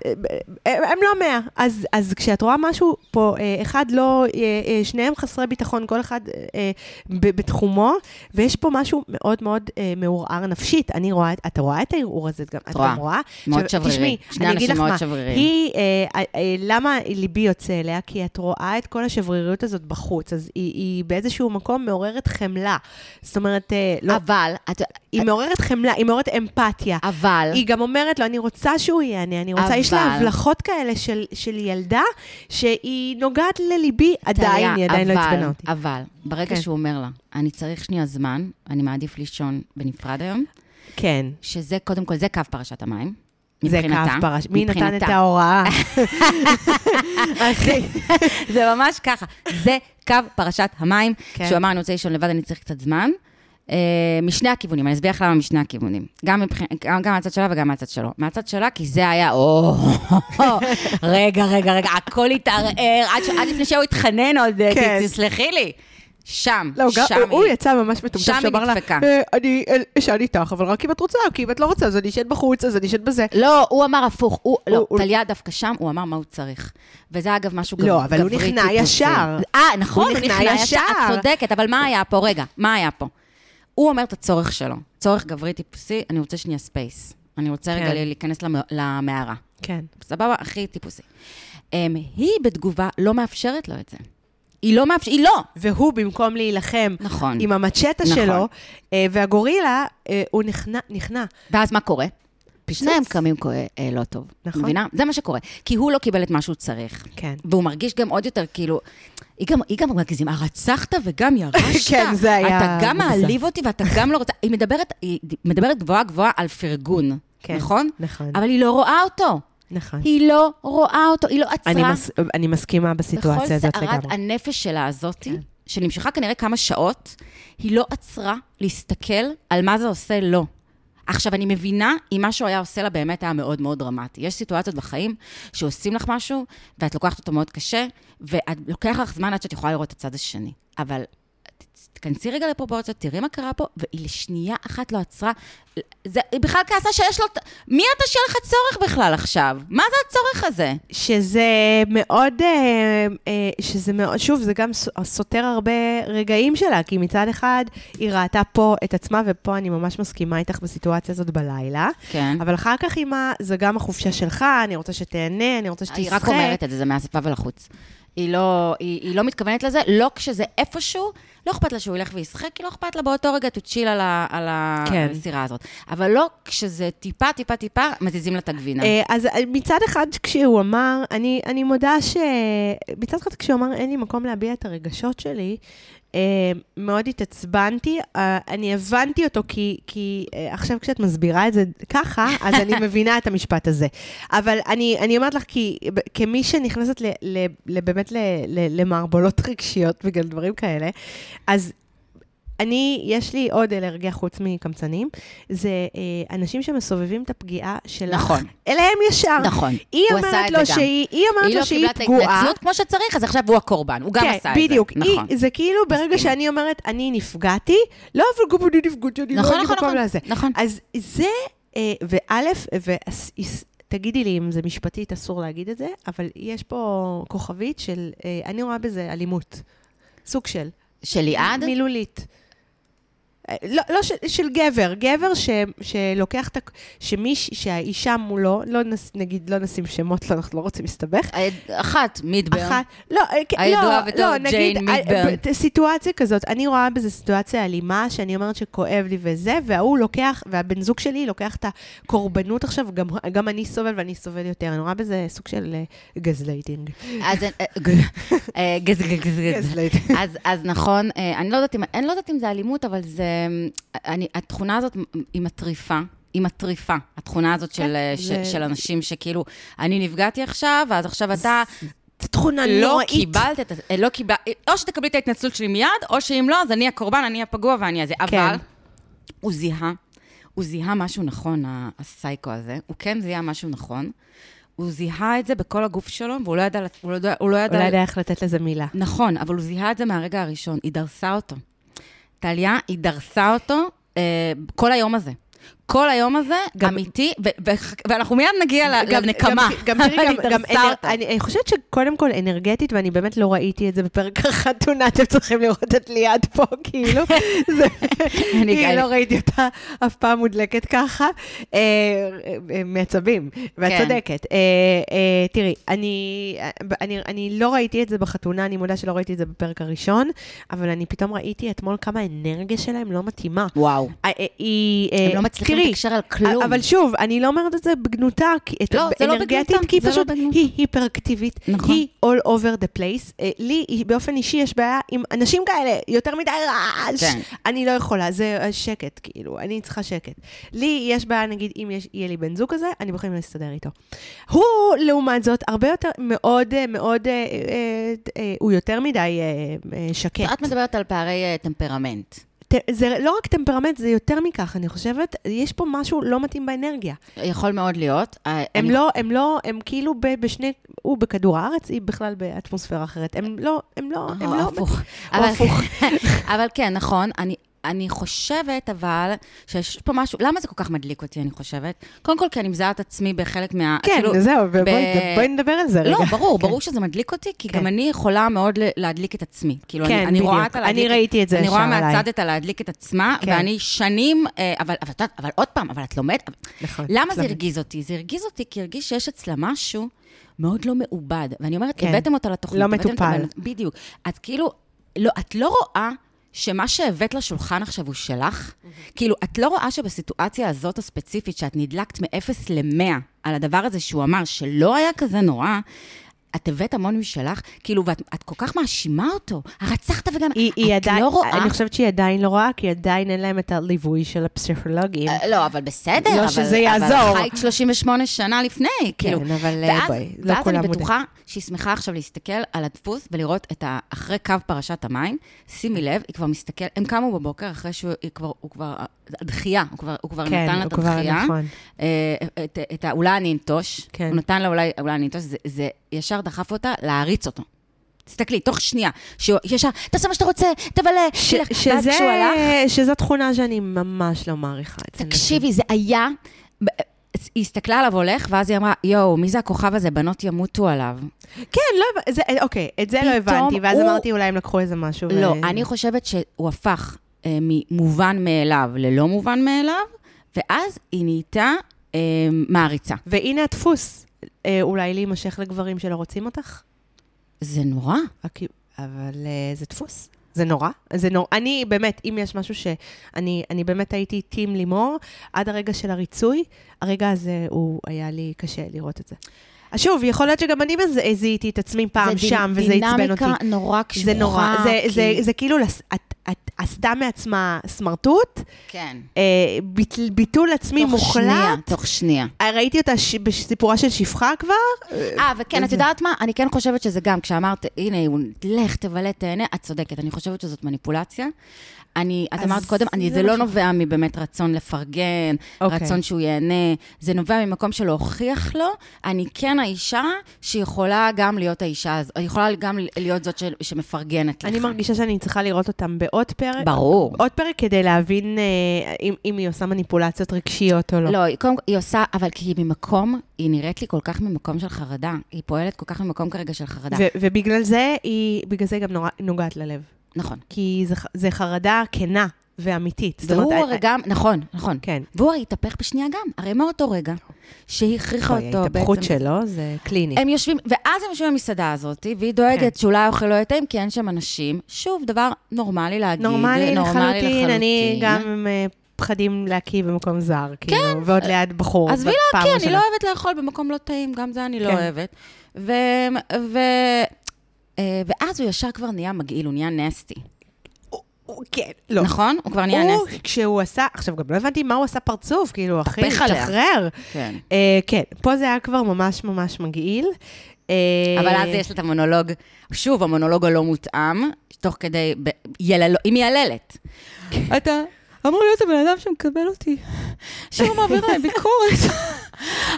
הם הם לא מאה. אז, אז כשאת רואה משהו פה, אה, אחד לא, אה, אה, שניהם חסרי ביטחון, כל אחד אה, בתחומו, ויש פה משהו מאוד מאוד אה, מעורער נפשית. אני רואה, את- אתה רואה את הערעור הזה, גם, את רואה. גם רואה? מאוד שברירי. תשמעי, אני אגיד לך מה. היא, אה, אה, למה ליבי יוצא אליה? כי את רואה את כל השבריריות הזאת בחוץ, אז היא באיזשהו מקום מעוררת חמלה. זאת אומרת, אה, לא, אבל, את- היא מעוררת חמלה, היא מעוררת אמפתיה. אבל, היא גם אומרת לו, אני רוצה שהוא ייהנה, אני רוצה, יש לה אבל- הבלחות כאלה של, של ילדה, שהיא נוגעת לליבי, עדיין, היא עדיין לא אבל- עצבנה אותי. אבל, ברגע כן. שהוא אומר לה, אני צריך שנייה זמן, אני מעדיף לישון בנפרד היום, כן, שזה קודם כל, זה קו פרשת המים. זה. קו פרש. מי נתן את. ההוראה? אחי. זה ממש ככה. זה קו פרשת המים, כן. שהוא אמר, אני רוצה לישון לבד, אני צריך קצת זמן. Uh, משני הכיוונים, אני אסביר לך למה משני הכיוונים. גם, מבח... גם, גם מהצד שלה וגם מהצד שלו. מהצד שלה, כי זה היה, או, רגע, רגע, רגע, הכל התערער, עד, ש... עד לפני שהוא התחנן עוד, כן. כן. תסלחי לי. שם, לא, גם- שם הוא היא. יצא ממש מטומטם, שאמר לה. "אה, אני אה, אשן איתך, אבל רק אם את רוצה, כי אם את לא רוצה, אז אני אשן בחוץ, אז אני אשן בזה. לא, הוא אמר הפוך, הוא, הוא- לא, הוא- טליה דווקא שם, הוא אמר מה הוא צריך. וזה אגב משהו לא, גב- אבל הוא גברי נכנע טיפוסי. ישר. אה, נכון, הוא הוא נכנע. ישר. את צודקת, אבל מה היה פה? רגע, מה היה פה? הוא אומר את הצורך שלו, צורך גברי טיפוסי, אני רוצה שנייה space. אני רוצה כן. רגע להיכנס למ- למערה. כן. סבבה? הכי טיפוסי. אמ, היא בתגובה לא מאפשרת לו את זה. היא לא מאפשרת, היא לא. והוא, במקום להילחם נכון. עם המצ'טה נכון. שלו, אה, והגורילה, אה, הוא נכנע- נכנע. ואז מה קורה? פיצוץ. שניהם קמים אה, לא טוב. נכון. מבינה? זה מה שקורה. כי הוא לא קיבל את מה שהוא צריך. כן. והוא מרגיש גם עוד יותר, כאילו, היא גם, היא גם מגזימה, רצחת וגם ירשת. כן, זה היה אתה גם. מעליב אותי ואתה גם לא רוצה... היא מדברת, היא מדברת גבוהה גבוהה על פרגון, כן, נכון? נכון. אבל היא לא רואה אותו. נכון. היא לא רואה אותו, היא לא עצרה. אני מס- אני מסכימה בסיטואציה הזאת בכל סערת לגמרי. הנפש שלה הזאתי, כן. שנמשכה כנראה כמה שעות, היא לא עצרה להסתכל על מה זה עושה לו. עכשיו, אני מבינה אם משהו היה עושה לה באמת היה מאוד מאוד דרמטי. יש סיטואציות בחיים שעושים לך משהו, ואת לוקחת אותו מאוד קשה, ולוקח לך זמן עד שאת יכולה לראות את הצד השני. אבל תכנסי רגע לפרופורציות, תראי מה קרה פה, והיא לשנייה אחת לא עצרה. זה, היא בכלל כעסה שיש לו... מי אתה שיהיה לך צורך בכלל עכשיו? מה זה הצורך הזה? שזה מאוד, אה, אה, שזה מאוד, שוב, זה גם סותר הרבה רגעים שלה, כי מצד אחד היא ראתה פה את עצמה, ופה אני ממש מסכימה איתך בסיטואציה הזאת בלילה, כן. אבל אחר כך ה... זה גם החופשה שלך, אני רוצה שתהנה, אני רוצה שתשחק. היא רק אומרת את זה, זה מהשפה ולחוץ. היא לא, היא, היא לא מתכוונת לזה, לא כשזה איפשהו, לא אכפת לה שהוא ילך וישחק, כי לא אכפת לה באותו רגע chill על, ה, על כן. הסירה הזאת. אבל לא כשזה טיפה, טיפה, טיפה, מזיזים לה את הגבינה. אה, אז אה, מצד אחד, כשהוא אמר, אני, אני מודה ש... מצד אחד, כשהוא אמר, אין לי מקום להביע את הרגשות שלי, מאוד התעצבנתי. אה, אני הבנתי אותו, כי, כי אה, עכשיו כשאת מסבירה את זה ככה, אז אני מבינה את המשפט הזה. אבל אני, אני אומרת לך, כי כמי שנכנסת ל, ל, ל, באמת ל, ל, למערבולות רגשיות בגלל דברים כאלה, אז אני, יש לי עוד אלרגיה חוץ מקמצנים, זה אה, אנשים שמסובבים את הפגיעה שלך. נכון. אליהם ישר. נכון, היא הוא עשה את לו זה גם. שהיא, היא אומרת היא לו לא שהיא קיבלה את פגועה. ההתנצלות כמו שצריך, אז עכשיו הוא הקורבן, הוא גם כן, עשה את זה. בדיוק. נכון. היא, זה כאילו ברגע. שאני אומרת, אני נפגעתי, לא, אבל גם אני נפגעתי, אני לא נכון, לי נכון, נכון, לזה. נכון. אז זה, אה, וא', ותגידי לי אם זה משפטית, אסור להגיד את זה, אבל יש פה כוכבית של, אה, אני רואה בזה אלימות. סוג של. של ליעד? מילולית. אה, לא, לא של, של גבר, גבר ש, שלוקח את ה... שמיש, שהאישה מולו, לא נס, נגיד, לא נשים שמות, לא, אנחנו לא רוצים להסתבך. אחת, מידברן. אחת, לא, אה, הידועה לא, בתור לא, ג'יין אה, מידברן. סיטואציה כזאת, אני רואה בזה סיטואציה אלימה, שאני אומרת שכואב לי וזה, וההוא לוקח, והבן זוג שלי לוקח את הקורבנות עכשיו, גם, גם אני סובל ואני סובל יותר. אני רואה בזה סוג של אה, גזלייטינג. אז אה, אה, gas, gas, gas, gas. gaslighting. אז, אז נכון, אה, אני לא אני לא יודעת אם זה אלימות, אבל זה, אני, התכונה הזאת היא מטריפה. היא מטריפה, התכונה הזאת של, כן, אה, זה- ש, של אנשים שכאילו, אני נפגעתי עכשיו, ואז עכשיו אתה זו תכונה לא נוראית. קיבלת את, ה- אה, לא קיבל, או שתקבלי את ההתנצלות שלי מיד, או שאם לא, אז אני הקורבן, אני הפגוע ואני הזה. כן. אבל הוא זיהה, הוא זיהה משהו נכון, הסייקו הזה, הוא כן זיהה משהו נכון. הוא זיהה את זה בכל הגוף שלו, והוא לא ידע, הוא לא ידע, הוא לא ידע אולי יודע איך לתת לזה מילה. נכון, אבל הוא זיהה את זה מהרגע הראשון, היא דרסה אותו. טליה, היא דרסה אותו אה, כל היום הזה. כל היום הזה גם- אמיתי, ו- ו- ואנחנו מיד נגיע גם- לנקמה. גם, גם, תראי, גם, גם אנר. אני, אני חושבת שקודם כל אנרגטית, ואני באמת לא ראיתי את זה בפרק החתונה, אתם צריכים לראות את ליעד פה, כאילו. זה, אני- לא ראיתי אותה אף פעם מודלקת ככה. אה, אה, מעצבים, ואת כן. צודקת. אה, אה, תראי, אני, אני, אני לא ראיתי את זה בחתונה, אני מודה שלא ראיתי את זה בפרק הראשון, אבל אני פתאום ראיתי אתמול כמה האנרגיה שלהם לא מתאימה. וואו. אה, אה. אה, הם לא מצליחים תראי, לתקשר על כלום. אבל שוב, אני לא אומרת את זה בגנותה, כי את לא, זה לא בגנותה, כי זה לא פשוט בגנותה. היא היפר-אקטיבית, נכון. היא all over the place. אה, לי, היא- באופן אישי, יש בעיה עם אנשים כאלה, יותר מדי רעש. כן. אני לא יכולה, זה אה, שקט, כאילו, אני צריכה שקט. לי יש בעיה, נגיד, אם יש- יהיה לי בן זוג כזה, אני יכולים להסתדר איתו. הוא, לעומת זאת, הרבה יותר, מאוד, אה, מאוד, אה, אה, אה, הוא יותר מדי אה, אה, שקט. את מדברת על פערי אה, טמפרמנט. זה לא רק טמפרמנט, זה יותר מכך, אני חושבת, יש פה משהו לא מתאים באנרגיה. יכול מאוד להיות. אה, הם אני- לא, הם לא, הם כאילו ב- בשני, הוא בכדור הארץ, היא בכלל באטמוספירה אחרת. הם לא, הם לא, הם לא... הפוך. אבל כן, נכון. אני, חושבת, אבל, שיש פה משהו, למה זה כל כך מדליק אותי, אני חושבת? קודם כל, כי אני מזהה את עצמי בחלק מה... כן, כאילו, זהו, ב- בואי נדבר על זה רגע. לא, ברור, כן. ברור שזה מדליק אותי, כי כן. גם אני יכולה מאוד להדליק את עצמי. כאילו, כן, אני, אני רואה. את הלהדליק... אני ראיתי את זה אני רואה. מהצד את הלהדליק את עצמה, כן. ואני שנים, אה, אבל, אבל, יודעת, אבל עוד פעם, אבל את לומדת... נכון. למה זה? הרגיז אותי? זה הרגיז אותי כי הרגיש שיש אצלה משהו מאוד לא מעובד. ואני אומרת, כן. הבאתם אותה לתוכנית. לא אותה מטופל. בדיוק. את כאילו, לא, את לא רואה שמה שהבאת לשולחן עכשיו הוא שלך? כאילו, את לא רואה שבסיטואציה הזאת הספציפית, שאת נדלקת מ-0 ל-100 על הדבר הזה שהוא אמר שלא היה כזה נורא, את הבאת המון משלך, כאילו, ואת את כל כך מאשימה אותו. הרצחת וגם... היא, היא עדיין, לא רואה... אני חושבת שהיא עדיין לא רואה, כי עדיין אין להם את הליווי של הפסיכולוגים. אה, לא, אבל בסדר, לא אבל, שזה יעזור. אבל חיית 38 שנה לפני, כאילו. כן, אבל אה, ואז, בואי, לא ואז אני. בטוחה שהיא שמחה עכשיו להסתכל על הדפוס ולראות את ה... אחרי קו פרשת המים, שימי לב, היא כבר מסתכלת, הם קמו בבוקר אחרי שהוא כבר, הדחייה, הוא כבר, הוא כבר כן, נתן לה הוא את כבר הדחייה. נכון. אה, את, את ה... אולי אני אנטוש, כן. הוא נתן לה אולי, אולי אני אנטוש, זה, זה ישר דחף אותה להעריץ אותו. תסתכלי, תוך שנייה, שהוא ישר, תעשה מה שאתה רוצה, תבלה, ש- תלך. ואז שזה, כשהוא הלך, שזו תכונה שאני ממש לא מעריכה אצל נשים. תקשיבי, זה היה... היא הסתכלה עליו הולך, ואז היא אמרה, יואו, מי זה הכוכב הזה? בנות ימותו עליו. כן, לא זה- אוקיי, את זה לא הבנתי, ואז הוא- אמרתי, אולי הם לקחו איזה משהו. ו- לא, אני חושבת שהוא הפך אה, ממובן מאליו ללא מובן מאליו, ואז היא נהייתה אה, מעריצה. והנה הדפוס, אה, אולי להימשך לגברים שלא רוצים אותך? זה נורא. הכי- אבל אה, זה דפוס. זה נורא, זה נורא. אני באמת, אם יש משהו שאני אני באמת הייתי טים לימור, עד הרגע של הריצוי, הרגע הזה הוא היה לי קשה לראות את זה. אז שוב, יכול להיות שגם אני זיהיתי את עצמי פעם זה שם, וזה עצבן אותי. דינמיקה נורא קשוחה. זה נורא, זה, כי- זה, זה כאילו, לס- עשתה מעצמה סמרטוט, כן. אה, ביטל, ביטול עצמי תוך מוחלט. שנייה, תוך שנייה. אה, ראיתי אותה ש... בסיפורה של שפחה כבר. אה, וכן, את יודעת מה? אני כן חושבת שזה גם, כשאמרת, הנה, לך, תבלה, תהנה, את צודקת. אני חושבת שזאת מניפולציה. אני, את אז אמרת קודם, אני, זה זה לא ש- נובע מבאמת רצון לפרגן, אוקיי. רצון שהוא ייהנה, זה נובע ממקום של להוכיח לו, אני כן האישה שיכולה גם להיות האישה, הז- יכולה גם להיות זאת של- שמפרגנת לך. אני מרגישה שאני צריכה לראות אותם בעוד פרק. ברור. עוד פרק כדי להבין אה, אם, אם היא עושה מניפולציות רגשיות או לא. לא, היא קודם היא עושה, אבל כי היא ממקום, היא נראית לי כל כך ממקום של חרדה. היא פועלת כל כך ממקום כרגע של חרדה. ובגלל זה היא, בגלל זה היא גם נוגעת ללב. נכון. כי זה, זה חרדה כנה ואמיתית. והוא אומרת, הרי אה, גם, נכון, נכון. כן. והוא הרי התהפך בשנייה גם, הרי מאותו רגע שהיא הכריחה אוי, אותו ההתהפכות בעצם. שלו זה קליני. הם יושבים, ואז הם יושבים במסעדה הזאת, והיא דואגת כן. שאולי האוכל לא טעים, כי אין שם אנשים. שוב, דבר נורמלי להגיד. נורמלי לחלוטין, אני לחלוטין. גם עם אה, פחדים להקיא במקום זר, כאילו, ועוד ליד בחור. עזבי להקיא, אני. לא אוהבת לאכול במקום לא טעים, גם זה אני לא כן. אוהבת. ו... ו... אה, ואז הוא ישר כבר נהיה מגעיל, הוא נהיה נסטי. הוא- כן, לא. נכון? הוא כבר נהיה הוא, נסטי. כשהוא עשה, עכשיו גם לא הבנתי מה הוא עשה פרצוף, כאילו, אחי. תשחרר. כן. אה, כן, פה זה היה כבר ממש ממש מגעיל. אה, אבל אז יש לה את המונולוג, שוב, המונולוג הלא מותאם, תוך כדי, ב- יללו- היא מייללת. אתה אמור להיות הבן אדם שמקבל אותי, שלא מעביר עליי ביקורת.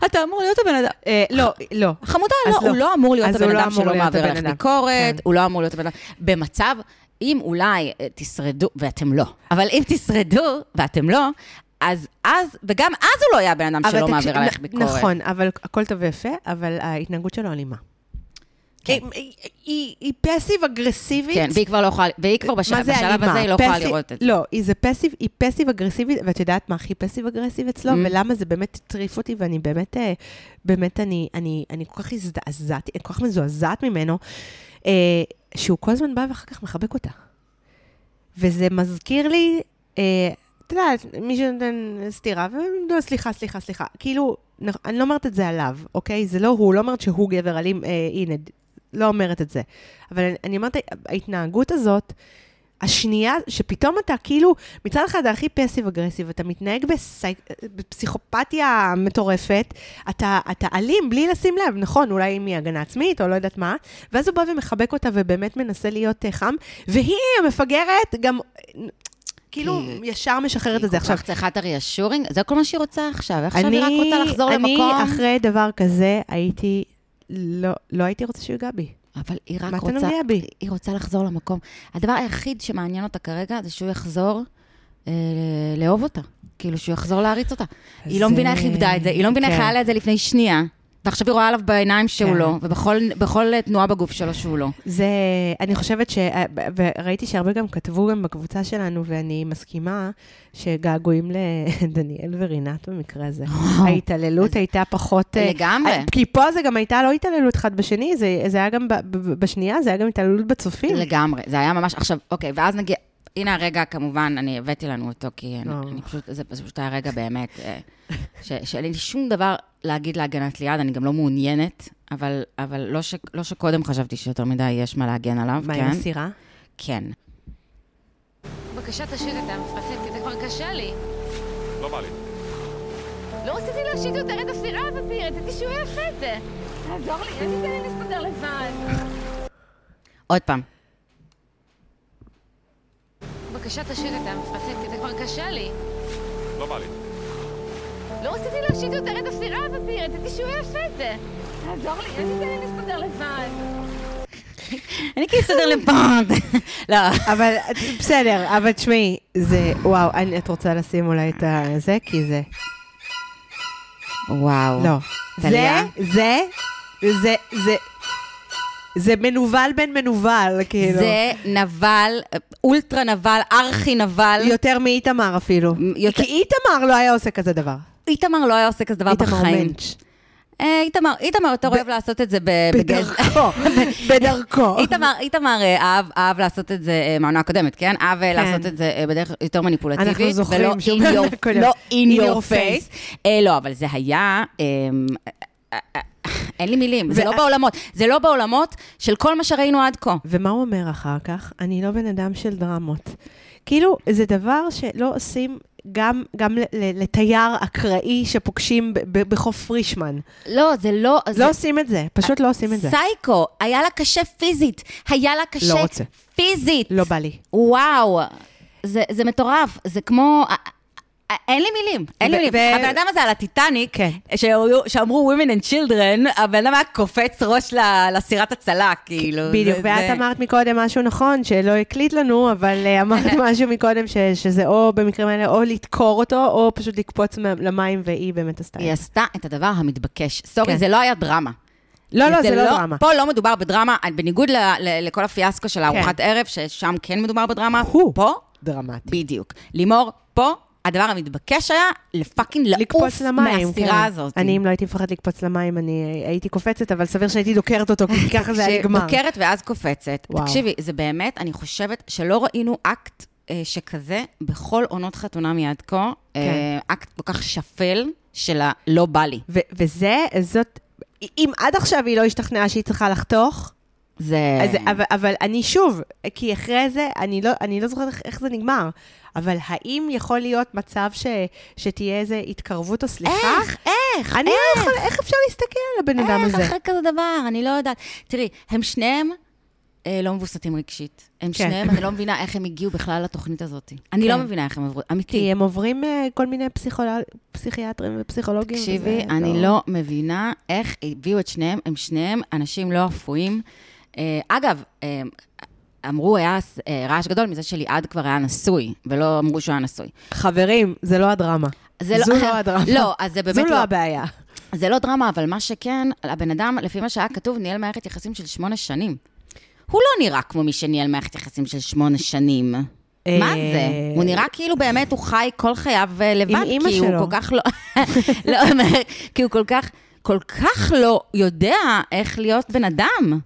אתה אמור להיות הבן אדם. אה, לא, לא. חמודה, לא, לא. הוא לא אמור להיות הבן לא אדם שלא מעביר אדם. ביקורת, כן. הוא לא אמור להיות הבן אדם. במצב, אם אולי אה, תשרדו, ואתם לא, אבל אם תשרדו, ואתם לא, אז אז, וגם אז הוא לא יהיה הבן אדם שלא מעביר עליך נ- ביקורת. נכון, אבל הכל טוב ויפה, אבל ההתנהגות שלו אלימה. כן. היא- היא- היא- היא פסיב אגרסיבית. כן, והיא כבר לא יכולה, והיא כבר בשלב? הזה, היא לא יכולה לראות את זה. לא, היא זה פסיב, היא פסיב אגרסיבית, ואת יודעת מה הכי פסיב אגרסיב אצלו, Mm. ולמה זה באמת הטריף אותי, ואני באמת, אה, באמת, אני, אני, אני כל כך הזדעזעתי, אני כל כך מזועזעת ממנו, אה, שהוא כל הזמן בא ואחר כך מחבק אותה. וזה מזכיר לי, אה, את יודעת, מישהו נותן סטירה, ולא, סליחה, סליחה, סליחה. כאילו, אני לא אומרת את זה עליו, אוקיי? זה לא הוא, לא אומרת שהוא גבר אלים, אה, הנה, לא אומרת את זה. אבל אני, אני אומרת, ההתנהגות הזאת, השנייה, שפתאום אתה כאילו, מצד אחד אתה הכי פסיב אגרסיב, אתה מתנהג בסי... בפסיכופתיה מטורפת, אתה, אתה אלים בלי לשים לב, נכון, אולי מהגנה עצמית או לא יודעת מה, ואז הוא בא ומחבק אותה ובאמת מנסה להיות אה, חם, והיא המפגרת גם... כאילו, ישר משחררת את זה. היא כל עכשיו, כך צריכה את הריאשורינג, זה כל מה שהיא רוצה עכשיו. עכשיו היא רק רוצה לחזור אני, למקום. אחרי דבר כזה, הייתי, לא, לא הייתי רוצה שהוא ייגע בי. אבל היא רק מה אתה רוצה... נוגע בי? היא רוצה לחזור למקום. הדבר היחיד שמעניין אותה כרגע זה שהוא יחזור אה, לאהוב אותה. כאילו, שהוא יחזור להריץ אותה. היא לא מבינה איך איבדה את זה, היא לא מבינה איך כן. היה לה את זה לפני שנייה. ועכשיו היא רואה עליו בעיניים שהוא כן. לא, ובכל בכל תנועה בגוף שלו שהוא לא. זה, אני חושבת ש... וראיתי שהרבה גם כתבו גם בקבוצה שלנו, ואני מסכימה שגעגועים לדניאל ורינת במקרה הזה. ההתעללות אז- הייתה פחות... אה, לגמרי. כי פה זה גם הייתה לא התעללות אחד בשני, זה, זה היה גם ב, ב, בשנייה, זה היה גם התעללות בצופים. לגמרי, זה היה ממש, עכשיו, אוקיי, ואז נגיע, הנה הרגע, כמובן, אני הבאתי לנו אותו, כי אני, אה. אני פשוט, זה, פשוט היה רגע באמת, אה, ש- שאין לי שום דבר להגיד להגנת ליד, אני גם לא מעוניינת, אבל, אבל לא, ש, לא שקודם חשבתי שיותר מדי יש מה להגן עליו, מה כן? עם הסירה? כן. בבקשה תשאיר את המפרצת, כי זה כבר קשה לי. לא בא לי. לא רציתי להשאיר יותר את הסירה הזאת, רציתי שהוא יעשה את זה. תעזור לי, אל תיתן לי להסתדר לבד. עוד פעם. בבקשה תשאיר את המפרצת, כי זה כבר קשה לי. לא בא לי. לא רציתי להשאיר יותר את הסירה הזאת, רציתי שהוא יעשה את זה. תעזור לי, אל תיתן לי להסתדר לבד. אני כאילו אסתדר לבד. לא. אבל בסדר, אבל תשמעי, זה, וואו, אני, את רוצה לשים אולי את זה? כי זה, וואו. לא. זה? זה, זה, זה, זה מנוול בן מנוול, כאילו. זה נבל, אולטרה נבל, ארכי נבל. יותר מאיתמר אפילו. יותר- כי איתמר לא היה עושה כזה דבר. איתמר לא היה עושה כזה דבר איתמר בחיים. מנץ'. אה, איתמר, איתמר יותר אוהב לעשות את זה. בדרכו, בדרכו. איתמר, איתמר אה, אהב, לעשות את זה אה, מהעונה הקודמת, כן? אהב אה, לעשות את זה בדרך יותר מניפולטיבית. אנחנו זוכרים שהוא. לא in your face. לא, אבל זה היה... אין לי מילים, זה לא בעולמות. זה לא בעולמות של כל מה שראינו עד כה. ומה הוא אומר אחר כך? אני לא בן אדם של דרמות. כאילו, זה דבר שלא עושים גם, גם לתייר אקראי שפוגשים בחוף פרישמן. לא, זה לא... זה- לא עושים את זה, פשוט לא עושים את זה. סייקו, היה לה קשה פיזית. היה לה קשה לא רוצה. פיזית. לא בא לי. וואו, זה, זה מטורף, זה כמו... אין לי מילים, אין לי מילים. הבן אדם הזה על הטיטניק, כן. שאמרו women and children, הבן אדם היה קופץ ראש לסירת הצלה, כאילו. בדיוק, זה- ואת אמרת מקודם משהו נכון, שלא הקליט לנו, אבל אה, אמרת משהו מקודם שזה או במקרים האלה, או לדקור אותו, או פשוט לקפוץ למים, והיא באמת עשתה את היא. עשתה את הדבר המתבקש. סורי, כן. זה לא היה דרמה. לא, לא, זה לא דרמה. פה לא מדובר בדרמה, בניגוד לכל הפיאסקו של הארוחת ערב, ששם כן מדובר בדרמה. פה, דרמטי. בדיוק. לימור, פה, הדבר המתבקש היה ל fucking לעוף מהסירה כן. הזאת. אני, אם לא הייתי מפחדת לקפוץ למים, אני הייתי קופצת, אבל סביר שהייתי דוקרת אותו, כי ככה זה היה נגמר. שדוקרת ואז קופצת. וואו. תקשיבי, זה באמת, אני חושבת שלא ראינו אקט אה, שכזה בכל עונות חתונמי עד כה. כן. אה, אקט כל כך שפל של הלא בא לי. ו- וזה, זאת, אם עד עכשיו היא לא השתכנעה שהיא צריכה לחתוך, זה... אז, אבל, אבל אני שוב, כי אחרי זה, אני לא, אני לא זוכרת איך, איך זה נגמר, אבל האם יכול להיות מצב ש, שתהיה איזו התקרבות או סליחה? איך? איך? אני לא יכולה, איך אפשר להסתכל על הבן אדם איך הזה? אחרי כזה דבר? אני לא יודעת. תראי, הם שניהם אה, לא מבוסתים רגשית. הם כן. שניהם, אני לא מבינה איך הם הגיעו בכלל לתוכנית הזאת. אני כן. לא מבינה איך הם עברו, אמיתי. כי הם עוברים אה, כל מיני פסיכול... פסיכיאטרים ופסיכולוגים. תקשיבי, וזה אני לא מבינה איך הביאו את שניהם, הם שניהם אנשים לא אפויים. אה, אגב, אה, אמרו, היה אה, רעש גדול מזה שליעד כבר היה נשוי, ולא אמרו שהוא היה נשוי. חברים, זה לא הדרמה. זה זו לא הדרמה. לא, אז זה באמת זו לא... לא הבעיה. זה לא דרמה, אבל מה שכן, הבן אדם, לפי מה שהיה כתוב, ניהל מערכת יחסים של שמונה שנים. הוא לא נראה כמו מי שניהל מערכת יחסים של שמונה שנים. מה זה? הוא נראה כאילו באמת הוא חי כל חייו לבד, כי הוא. כל כך לא... לא, כי הוא כל כך, כל כך לא יודע איך להיות בן אדם.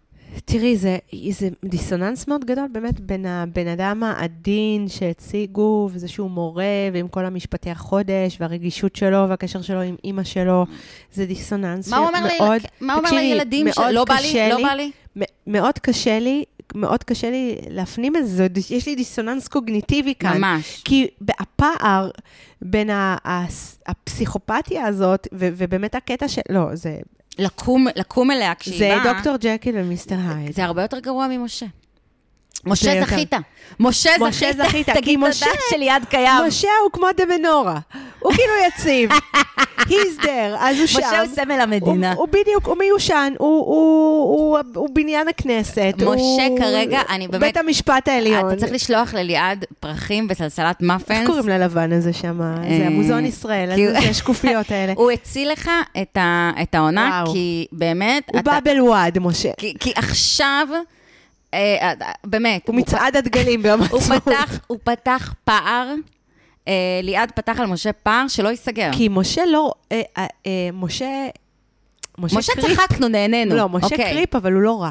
תראי, זה, זה דיסוננס מאוד גדול באמת בין הבן אדם העדין שהציגו, וזה שהוא מורה, ועם כל המשפטי החודש, והרגישות שלו, והקשר שלו עם אימא שלו, זה דיסוננס מה הוא אומר שמאוד- ליל- מה אומר לילדים שלא בא לי? לא בא לי? מ- מאוד קשה לי, מאוד קשה לי להפנים את זה, יש לי דיסוננס קוגניטיבי כאן. ממש. כי הפער בין הפסיכופתיה הזאת, ובאמת הקטע של... לא, זה, לקום, לקום אליה כשהיא זה באה. דוקטור ג'קיל ומיסטר הייד. זה הרבה יותר גרוע ממשה. זה משה. זכית. משה משה זכית. זכית, כי תגיד משה- תודה שליד קיים. משה הוא כמו the מנורה, הוא כאילו יציב. He's there, אז הוא שם. משה הוא סמל המדינה. הוא, הוא בדיוק, הוא מיושן, הוא, הוא, הוא, הוא בניין הכנסת. משה כרגע, אני באמת- בית המשפט העליון. אתה צריך לשלוח לליעד פרחים וסלסלת מאפנס. איך קוראים ללבן הזה שם? אה, זה המוזיאון ישראל, כי- אז זה השקופיות האלה. הוא הציל לך את העונה. כי באמת, הוא באבל וואד, משה. כי- עכשיו, אה, אה, באמת, הוא מצעד הדגלים ביום העצמאות. הוא פתח פער, אה, ליעד פתח על משה פער שלא ייסגר. כי משה לא, אה, אה, אה, משה, משה קריפ. צחקנו, נהנינו. לא, משה אוקיי. קריפ, אבל הוא לא רע.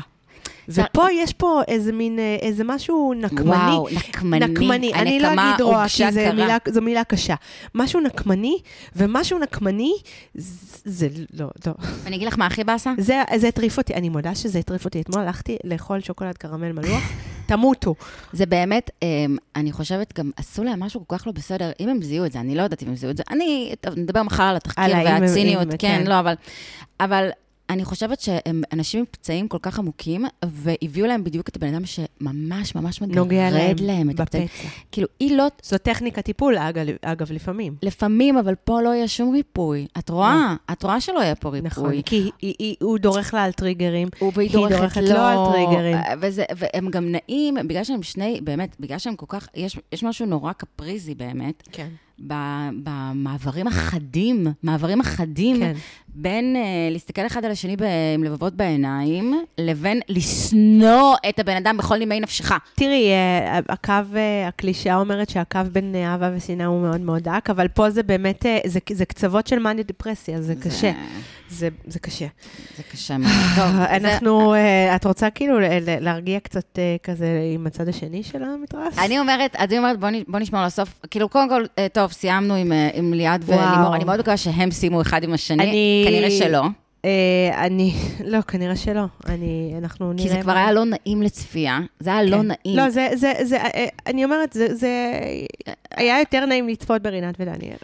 ופה יש פה איזה מין, אה, איזה משהו נקמני. וואו, נקמני. נקמני. אני לא אגיד רוע, כי זה. מילה, זו מילה קשה. משהו נקמני, ומשהו נקמני, זה לא, לא. אני אגיד לך מה הכי באסה? זה, זה הטריף אותי, אני מודה שזה הטריף אותי. אתמול הלכתי לאכול שוקולד קרמל מלוח, תמותו. זה באמת, אמ, אני חושבת, גם עשו להם משהו כל כך לא בסדר, אם הם זיהו את זה, אני לא יודעת אם הם זיהו את זה. אני, טוב, נדבר מחר על התחקיר והציניות, כן, כן. לא, אבל... אבל אני חושבת שהם אנשים עם פצעים כל כך עמוקים, והביאו להם בדיוק את הבן אדם שממש ממש מגרד להם את הפצעים. כאילו, היא לא... זו טכניקה טיפול, אגב, אגב לפעמים. לפעמים, אבל פה לא יהיה שום ריפוי. את רואה? את רואה שלא יהיה פה ריפוי. נכון, כי היא- היא- היא- הוא דורך לה על טריגרים. והיא היא דורכת דורכת לו, על טריגרים. וזה, והם גם נעים, בגלל שהם שני, באמת, בגלל שהם כל כך, יש, יש משהו נורא קפריזי באמת, כן. במעברים החדים, מעברים החדים, כן. בין אה, להסתכל אחד על השני עם לבבות בעיניים, לבין לשנוא את הבן אדם בכל נימי נפשך. תראי, אה, הקו, אה, הקלישאה אומרת שהקו בין אה, אהבה ושנאה הוא מאוד מאוד דק, אבל פה זה באמת, אה, זה, זה קצוות של מאניה דיפרסיה, זה קשה. זה, זה קשה. זה קשה מאוד. טוב, זה- אנחנו, אה, את רוצה כאילו להרגיע קצת כזה עם הצד השני של המתרס? אני אומרת, אז אני אומרת, בוא, נשמור לסוף. כאילו, קודם כל, אה, טוב, סיימנו עם, אה, עם ליעד. ולימור. אני מאוד מקווה שהם סיימו אחד עם השני. אני- כנראה שלא. אה, אני, לא, כנראה שלא. אני, אנחנו נראה... כי זה כבר היה לא נעים לצפייה. זה היה לא כן. נעים. לא, זה, זה, זה, אה, אני אומרת, זה, זה היה יותר נעים לצפות ברינת ודניאל.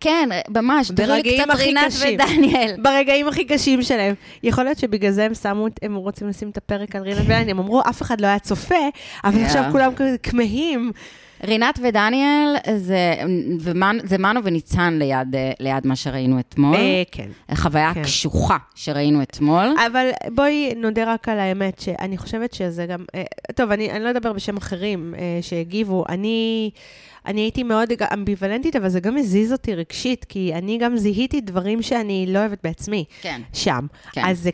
כן, ממש, תראו לי ברגעים קצת הכי רינת קשים. ודניאל. ברגעים הכי קשים שלהם. יכול להיות שבגלל זה הם שמו, הם רוצים לשים את הפרק על רינת ודניאל, הם אמרו, אף אחד לא היה צופה, אבל Yeah. עכשיו כולם כמהים. רינת ודניאל זה, ומנ, זה מנו וניצן ליד, אה, ליד מה שראינו אתמול. אה, כן. חוויה כן. קשוחה שראינו אתמול. אבל בואי נודה רק על האמת, שאני חושבת שזה גם... אה, טוב, אני, אני לא אדבר בשם אחרים אה, שהגיבו. אני, אני הייתי מאוד אמביוולנטית, אבל זה גם הזיז אותי רגשית, כי אני גם זיהיתי דברים שאני לא אוהבת בעצמי כן. שם. כן. אז זה,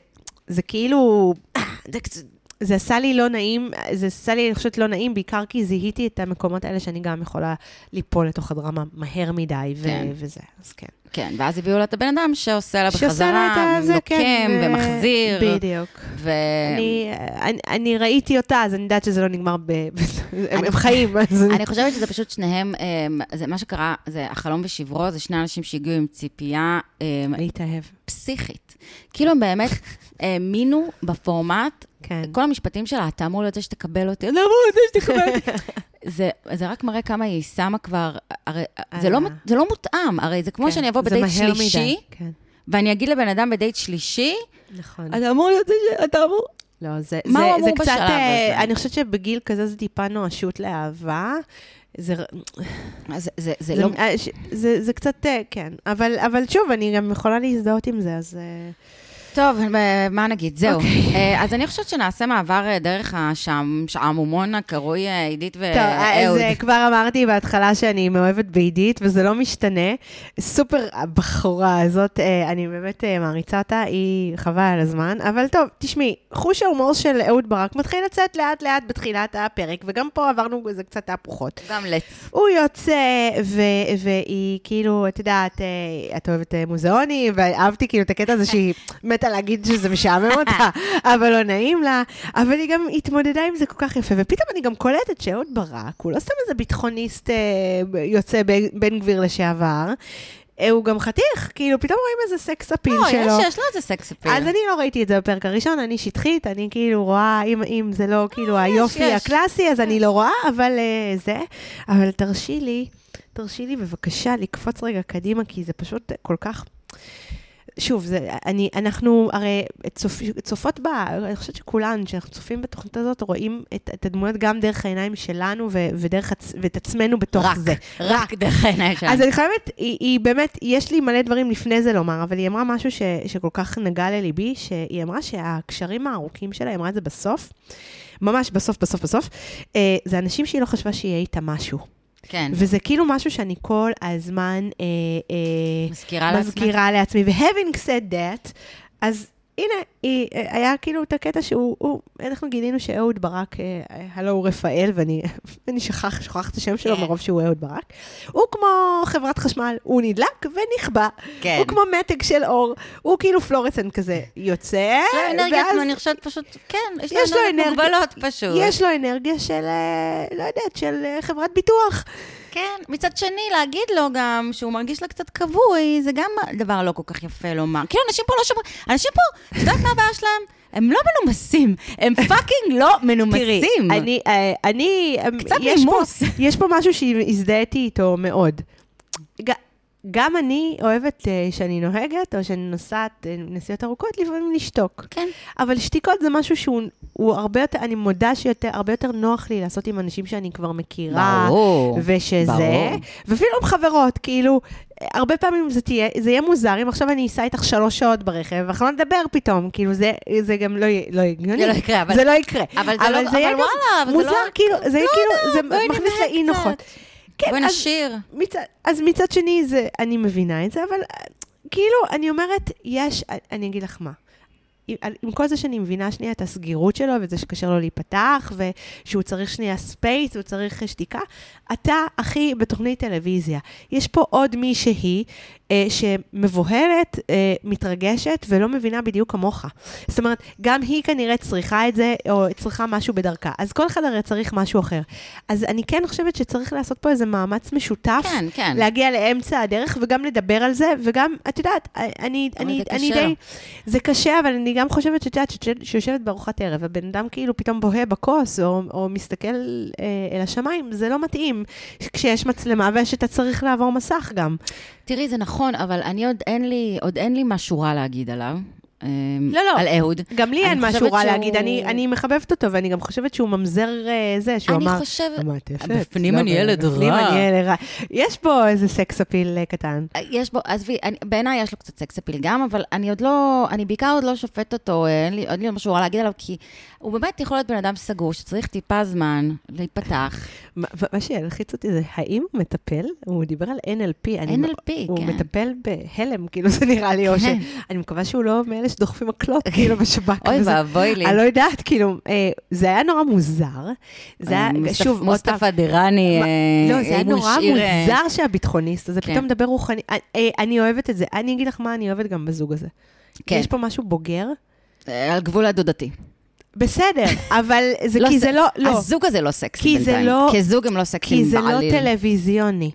זה כאילו... זה, עשה לי לא נעים, זה עשה לי, אני חושבת, לא נעים, בעיקר כי זיהיתי את המקומות האלה שאני גם יכולה ליפול לתוך הדרמה מהר מדי, ו- כן. וזה, אז כן. כן, ואז הביאו לה את הבן אדם שעושה לה שעושה לה את בחזרה, הזה, נוקם כן, ו- ומחזיר. בדיוק. ו... אני, אני, אני ראיתי אותה, אז אני יודעת שזה לא נגמר ב... הם, הם חיים, אז... אני חושבת שזה פשוט שניהם, אמ, זה מה שקרה, זה החלום ושברו, זה שני אנשים שהגיעו עם ציפייה אמ, להתאהב. פסיכית. כאילו הם באמת האמינו בפורמט, כן. כל המשפטים שלה, אתה אמור להיות זה שתקבל אותי, אתה אמור להיות זה שתקבל אותי. זה, זה רק מראה כמה היא שמה כבר, הרי זה לא, אה. זה לא מותאם, הרי זה כמו כן, שאני אבוא בדייט שלישי, מדי, כן, ואני אגיד לבן אדם בדייט שלישי, נכון. אתה אמור להיות זה ש... אתה אמור... לא, זה, מה זה, הוא אמור זה קצת, בשלב אה, הזה? אני חושבת שבגיל כזה זה טיפה נואשות לאהבה. זה, זה, זה, זה זה, לא... אה, ש- זה, זה קצת, אה, כן. אבל, אבל שוב, אני גם יכולה להזדהות עם זה, אז... טוב, אה, מה נגיד? זהו. אוקיי. אה, אז אני חושבת שנעשה מעבר אה, דרך השעמומון הקרוי עידית טוב, אז ואהוד. כבר אמרתי בהתחלה שאני מאוהבת בעידית, וזה לא משתנה. סופר הבחורה הזאת, אני באמת מעריצה אותה, היא חבל על הזמן. אבל טוב, תשמעי, חוש ההומור של אהוד ברק מתחיל לצאת לאט-לאט בתחילת הפרק, וגם פה עברנו איזה קצת תהפוכות. גם לץ. הוא יוצא, ו- והיא כאילו, את יודעת, את אוהבת מוזיאונים, ואהבתי כאילו את הקטע הזה שהיא, מתה להגיד שזה משעמם אותה, אבל לא נעים לה. אבל היא גם התמודדה עם זה כל כך יפה. ופתאום אני גם קולטת שאהוד ברק, הוא לא סתם איזה ביטחוניסט אה, יוצא בן- גביר לשעבר. אה, הוא גם חתיך, כאילו, פתאום רואים איזה סקס אפיל לא, שלו. יש, יש לו איזה סקס אפיל. אז אני לא ראיתי את זה בפרק הראשון, אני שטחית, אני כאילו רואה, אם, אם זה לא כאילו היופי יש. הקלאסי, אז אני לא רואה, אבל אה, זה. אבל תרשי לי, תרשי לי בבקשה לקפוץ רגע קדימה, כי זה פשוט כל כך... שוב, זה, אני, אנחנו הרי צופ, צופות בה, אני חושבת שכולן, כשאנחנו צופים בתוכנית הזאת, רואים את, את הדמויות גם דרך העיניים שלנו ו, ודרך, ואת עצמנו בתוך רק, זה. רק דרך העיניים שלנו. אז אני חייבת, היא, היא באמת, יש לי מלא דברים לפני זה לומר, אבל היא אמרה משהו ש, שכל כך נגע לליבי, שהיא אמרה שהקשרים הארוכים שלה, היא אמרה את זה בסוף, ממש בסוף, בסוף, בסוף, אה, זה אנשים שהיא לא חשבה שיהיה איתה משהו. כן. וזה כאילו משהו שאני כל הזמן אה, אה, מזכירה. מזכירה לעצמי. ו-having said that, אז הנה, היא, אה, היה כאילו את הקטע שהוא, הוא, אנחנו גילינו שאהוד ברק, אה, הלו הוא רפאל, ואני אני שכח, שכחת את השם שלו כן. מרוב שהוא אהוד ברק. הוא כמו חברת חשמל, הוא נדלק ונכבה. כן. הוא כמו מתג של אור, הוא כאילו פלורסנט כזה, יוצא, יש לו אנרגיות, ואז אני חושבת פשוט, כן, יש יש לו אנרגיות מוגבלות פשוט. יש לו אנרגיה של, אה, לא יודעת, של חברת ביטוח. כן, מצד שני, להגיד לו גם שהוא מרגיש לה קצת כבוי, זה גם דבר לא כל כך יפה לומר. כאילו, אנשים פה לא שומרים, אנשים פה, את יודעת מה הבעיה שלהם? הם לא מנומסים, הם fucking לא מנומסים. תראי, אני, אה, אני, אה, קצת נימוס. יש פה משהו שהזדהיתי איתו מאוד. גם אני אוהבת אה, שאני נוהגת, או שאני נוסעת אה, נסיעות ארוכות, לפעמים לשתוק. כן. אבל שתיקות זה משהו שהוא הוא הרבה יותר, אני מודה שהרבה יותר נוח לי לעשות עם אנשים שאני כבר מכירה. ברור. ושזה, ברור. ואפילו עם חברות, כאילו, הרבה פעמים זה, תהיה, זה יהיה מוזר, אם עכשיו אני אסע איתך שלוש שעות ברכב, ואנחנו לא נדבר פתאום, כאילו, זה, זה גם לא יהיה לא יהיה הגיוני. זה לא יקרה, אבל- זה לא יקרה. אבל זה לא- יהיה אבל גם וואלה, אבל זה מוזר, לא- כאילו, זה יהיה לא כאילו, יודעת, זה בואי מכניס לאי נוחות. כן, בואי אז- נשיר. מצד, אז מצד שני, זה, אני מבינה את זה, אבל כאילו, אני אומרת, יש, אני אגיד לך מה. עם, כל זה שאני מבינה שנייה את הסגירות שלו, וזה שקשה לו להיפתח, ושהוא צריך שנייה space, הוא צריך שתיקה, אתה, אחי, בתוכנית טלוויזיה. יש פה עוד מישהי שמבוהלת, אה, מתרגשת, ולא מבינה בדיוק כמוך. זאת אומרת, גם היא כנראה צריכה את זה, או צריכה משהו בדרכה. אז כל אחד הרי צריך משהו אחר. אז אני כן חושבת שצריך לעשות פה איזה מאמץ משותף. כן, כן. להגיע לאמצע הדרך וגם לדבר על זה, וגם, את יודעת, אני, אבל אני, זה אני די... זה קשה, אבל אני גם חושבת שאת יודעת, שיושבת בארוחת ערב, הבן אדם כאילו פתאום בוהה בכוס, או, או מסתכל אה, אל השמיים, זה לא מתאים כשיש מצלמה ושאתה צריך לעבור מסך גם. תראי, זה נכון, אבל אני עוד אין לי, עוד אין לי משהו רע להגיד עליו. אה, לא, לא. על אהוד. גם לי אני אין משהו חושבת רע שהוא- להגיד, אני, אני מחבבת אותו, ואני גם חושבת שהוא ממזר אה, זה, שהוא אני אמר... חושבת- המעטפת. בפנים לא, אני ילד בפנים רע." אני ילד רע. יש פה איזה סקס אפיל אה, קטן. יש בו, עזבי, אני- בעיניי יש לו קצת סקס אפיל גם, אבל אני עוד לא, אני בעיקר עוד לא שופטת אותו, אה, אין לי, אין לי משהו רע להגיד עליו, כי הוא באמת יכול להיות בן אדם סגור, שצריך טיפה זמן להיפתח. מה מה שילחיץ אותי זה, האם הוא מטפל? הוא דיבר על NLP. אני- NLP, הוא כן. מטפל בהלם, כאילו זה נראה לי, או כן. שאני מקווה שהוא לא מאלה שדוחפים מקלות, כאילו בשב"כ. אוי ואבוי לי. אני לא יודעת, כאילו, אה, זה היה נורא מוזר. זה היה, אה, שוב, מוסטפא דיראני, אה, לא, זה היה נורא השאיר, אה, מוזר שהביטחוניסט הזה כן. פתאום מדבר רוחני. אה, אה, אני אוהבת את זה. אני אגיד לך מה אני אוהבת גם בזוג הזה. כן. יש פה משהו בוגר. אה, על גבול הדודתי. בסדר, אבל זה לא, כי זה לא, לא. הזוג הזה לא סקסי כי זה בינתיים. לא- כזוג הם לא סקסיים כי זה בעליל. לא טלוויזיוני.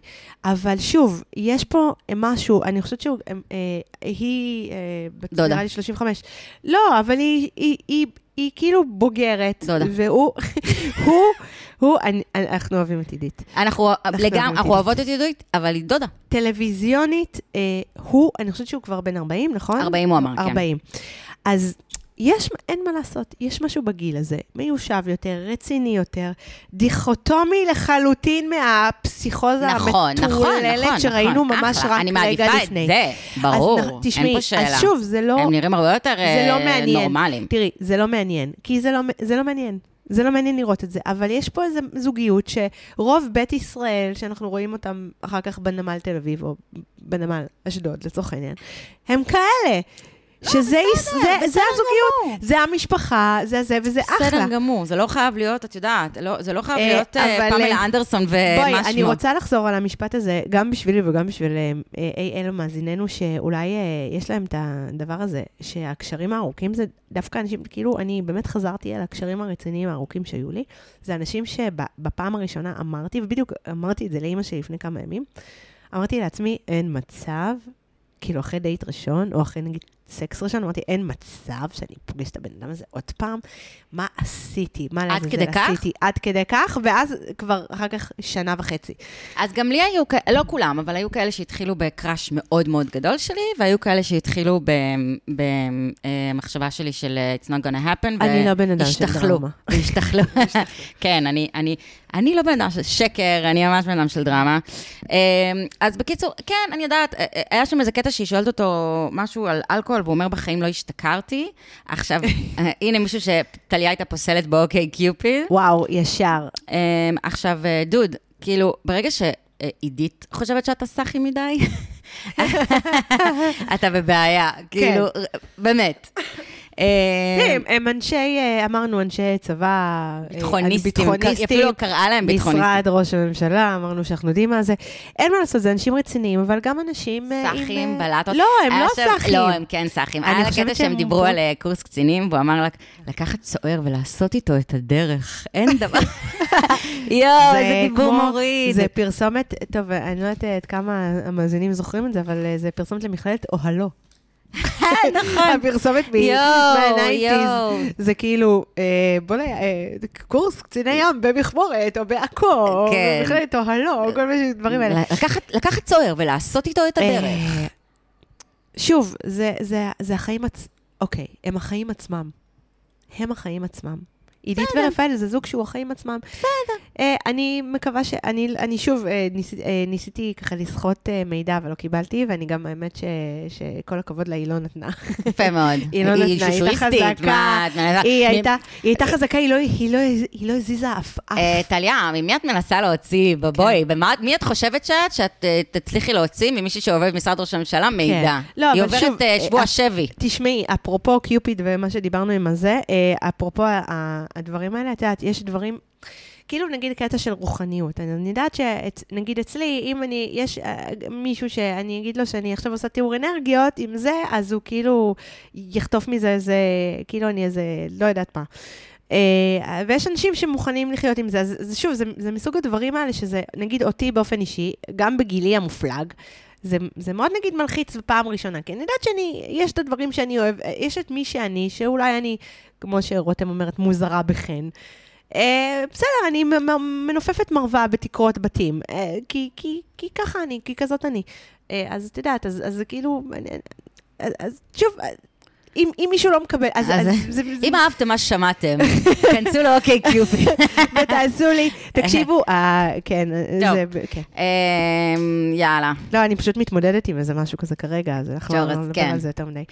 אבל שוב, יש פה משהו, אני חושבת שהוא, אה, אה, אה. נראה לי 35. לא, אבל היא, היא, היא, היא כאילו בוגרת. דודה. והוא, הוא, הוא, אני, אנחנו אוהבים את עידית. אנחנו לגמרי, אנחנו. אוהבות את יהודית, אבל היא דודה. טלוויזיונית, אה, הוא, אני חושבת שהוא כבר בן 40, נכון? 40 הוא אמר, כן. 40. אז יש, אין מה לעשות, יש משהו בגיל הזה, מיושב יותר, רציני יותר, דיכוטומי לחלוטין מהפסיכוזה נכון, נכון, המטורללת נכון, שראינו נכון, ממש אחלה. רק אני רגע מעדיפה לפני. את זה, ברור, אז, תשמעי, אין פה שאלה. אז שוב, זה לא, הם נראים הרבה יותר לא אה, מעניין. נורמליים. תראי, זה לא מעניין, כי זה לא, זה לא מעניין. זה לא מעניין לראות את זה, אבל יש פה איזו זוגיות שרוב בית ישראל, שאנחנו רואים אותם אחר כך בנמל תל אביב, או בנמל אשדוד, לצורך העניין, הם כאלה. שזה זה, הזוגיות. זה המשפחה, זה זה וזה אחלה. בסדר גמור, זה לא חייב להיות, את יודעת, לא- זה לא חייב אה, להיות אה, פמלה אה, אנדרסון ומה בואי. אני רוצה לחזור על המשפט הזה, גם בשבילי וגם בשביל אי אלו מאזיננו, שאולי יש להם את הדבר הזה, שהקשרים הארוכים זה דווקא אנשים, כאילו, אני באמת חזרתי על הקשרים הרציניים הארוכים שהיו לי. זה אנשים שבפעם הראשונה אמרתי, ובדיוק אמרתי את זה לאימא שלי לפני כמה ימים, אמרתי לעצמי, אין מצב, כאילו אחרי דייט ראשון, או אחרי נגיד סקס ראשון, אמרתי, אין מצב שאני פוגשת את הבן אדם הזה עוד פעם. מה עשיתי? מה לעזאזל כדי כך? עשיתי? עד כדי כך, ואז כבר אחר כך שנה וחצי. אז גם לי היו, לא כולם, אבל היו כאלה שהתחילו בקראש מאוד מאוד גדול שלי, והיו כאלה שהתחילו במחשבה שלי של אה, It's not gonna happen, אני לא בן אדם של דרמה. והשתחלו. כן, אני, אני, אני לא בן אדם של שקר, אני ממש בן אדם של דרמה. אה, אז בקיצור, כן, אני יודעת, אה, אה, היה שם איזה קטע שהיא שואלת אותו משהו על אלכוהול, והוא אומר, בחיים לא השתכרתי. עכשיו, אה, הנה מישהו שטליה הייתה פוסלת באוקיי קיופיד. וואו, ישר. Um, עכשיו, אה, דוד, כאילו, ברגע שעידית חושבת שאתה סאחי מדי, אתה בבעיה, כאילו, באמת. אה, הם, אנשי, אה, אמרנו, אנשי צבא... אה, ביטחוניסטים, אפילו קראה להם ביטחוניסטים. משרד ראש הממשלה, אמרנו שאנחנו יודעים מה זה. אין מה לעשות, זה אנשים רציניים, אבל גם אנשים. סאחים, בלטות. לא, הם לא סאחים. לא, הם כן סאחים. היה חושבת קטע שהם דיברו על קורס קצינים, והוא אמר לה, לקחת צוער ולעשות איתו את הדרך. אין דבר. יואו, זה איזה דיבור מוריד. זה פרסומת, טוב, אני לא יודעת עד כמה המאזינים זוכרים את זה, אבל זה פרסומת למכללת אוהלו. נכון. הפרסומת מ- יואו, מה-90's. יואו. זה כאילו, אה, בוא נ... אה, קורס קציני ים במכמורת, או בעכו, כן. או אוהלו, כל מיני דברים האלה. לקחת- צוער ולעשות איתו את הדרך. אה, שוב, זה, החיים עצ... אוקיי, הם החיים עצמם. הם החיים עצמם. עידית ורפאל זה זוג שהוא החיים עצמם. בסדר. Uh, אני מקווה ש... אני, אני שוב, uh, ניס, uh, ניסיתי ככה לסחוט uh, מידע ולא קיבלתי, ואני גם, האמת ש, שכל הכבוד לה, היא לא נתנה. יפה מאוד. היא לא נתנה, היא הייתה חזקה. היא הייתה, היא חזקה, היא לא, היא לא, היא לא הזיזה אף אף. טליה, ממי את מנסה להוציא? בואי, במה- מי את חושבת שאת, שאת תצליחי להוציא ממישהי שעובד במשרד ראש הממשלה מידע? לא, היא אבל שוב, עוברת אה, שבוע שבי. תשמעי, אפרופו קיופיד ומה שדיברנו עם הזה, אפרופו הדברים האלה, את יודעת, יש דברים, כאילו נגיד קטע של רוחניות. אני, יודעת שנגיד אצלי, אם אני, יש אה, מישהו שאני אגיד לו שאני עכשיו עושה תיאור אנרגיות עם זה, אז הוא כאילו יחטוף מזה איזה, כאילו אני איזה, לא יודעת מה. Uh, ויש אנשים שמוכנים לחיות עם זה, אז שוב, זה, זה מסוג הדברים האלה שזה, נגיד אותי באופן אישי, גם בגילי המופלג, זה, זה מאוד נגיד מלחיץ בפעם ראשונה, כי אני יודעת שאני, יש את הדברים שאני אוהב, אה, יש את מי שאני, שאולי אני, כמו שרותם אומרת, מוזרה בחן. Uh, בסדר, אני מנופפת מרווה בתקרות בתים, uh, כי, כי, כי ככה אני, כי כזאת אני. Uh, אז את יודעת, אז, אז כאילו, אז, אז שוב, אה, אם, אם מישהו לא מקבל, אז, אז- אז, זה, זה, אם אהבתם מה ששמעתם, כנסו לאוקיי קיופיד. ותעשו לי, תקשיבו, אה, כן, טוב. זה, כן. אמ, יאללה. לא, אני פשוט מתמודדת עם איזה משהו כזה כרגע, אז אנחנו לא צ'ורס, נדבר כן. על זה יותר מדי.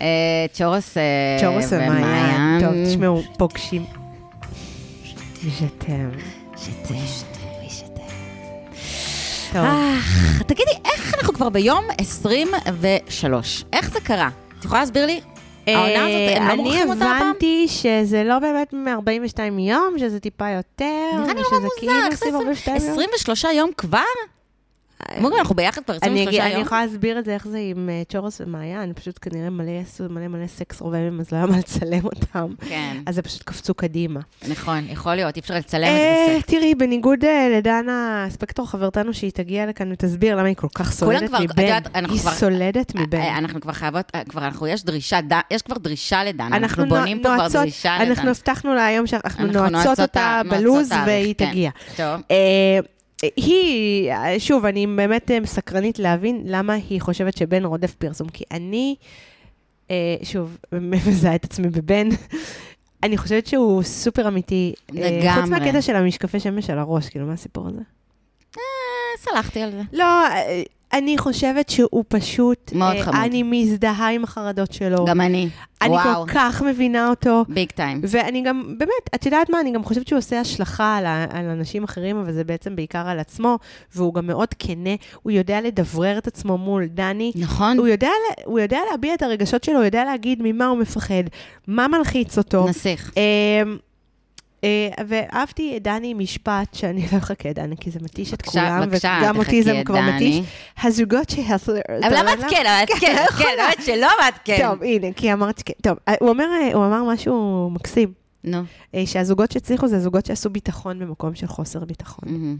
אה, צ'ורוס אה, צ'ורס ומעיין. טוב. תשמעו, פוגשים. ז'תם. טוב. אה, תגידי, איך אנחנו כבר ביום 23? איך זה קרה? את יכולה להסביר לי? העונה הזאת, הם לא מורחים אותה אני הפעם? הבנתי שזה לא באמת מ-42 יום, שזה טיפה יותר. נראה לי ושזה נורא כאילו מוזר, איך זה סביב 42 יום. 23 יום כבר? אמרו, אנחנו ביחד כבר אני 23 אגיד- אני יום. יכולה להסביר את זה, איך זה עם אה, צ'ורס ומעיין, פשוט כנראה מלא עשו מלא מלא סקס רובים, אז לא היה מה לצלם אותם. כן, אז זה פשוט קפצו קדימה. נכון, יכול להיות, אי אפשר לצלם את אה, זה. תראי, בניגוד אה, לדנה ספקטור, חברתנו, שהיא תגיע לכאן ותסביר למה היא כל כך סולדת מבן. אנחנו היא סולדת מבן. אה, אנחנו כבר חייבות, אה, כבר אנחנו, יש דרישה, יש כבר דרישה לדנה, אנחנו אנחנו בונים פה כבר דרישה אנחנו לדנה. הבטחנו לה היום שאנחנו אנחנו נועצות אותה בלוז והיא כן. תגיע. טוב, אה, היא, שוב, אני באמת אה, סקרנית להבין למה היא חושבת שבן רודף פרסום, כי אני, אה, שוב, מזהה את עצמי בבן. אני חושבת שהוא סופר אמיתי. אה, חוץ לגמרי. מהקטע של המשקפי שמש על הראש, כאילו, מה הסיפור הזה? סלחתי על זה. לא, אני חושבת שהוא פשוט... מאוד אה, חמוד. אני מזדהה עם החרדות שלו. גם אני. אני וואו, כל כך מבינה אותו. ביג טיים. ואני גם, באמת, את יודעת מה, אני גם חושבת שהוא עושה השלכה על, על אנשים אחרים, אבל זה בעצם בעיקר על עצמו, והוא גם מאוד כנה, הוא יודע לדברר את עצמו מול דני. נכון? הוא יודע, הוא יודע להביע את הרגשות שלו, הוא יודע להגיד ממה הוא מפחד, מה מלחיץ אותו. נסיך. אה, ואהבתי את דני משפט, שאני לא אחכה דני, כי זה מתיש את כולם, וגם אותי זה כבר. מתיש. הזוגות שהסלר... אבל למה את כן? אבל את כן, את כן, אבל את שלא, ואת כן. טוב, הנה, כי אמרת כן. טוב, אה, הוא אומר, אה, הוא אמר משהו מקסים, נו. אה, שהזוגות שהצליחו זה זוגות שעשו ביטחון במקום של חוסר ביטחון.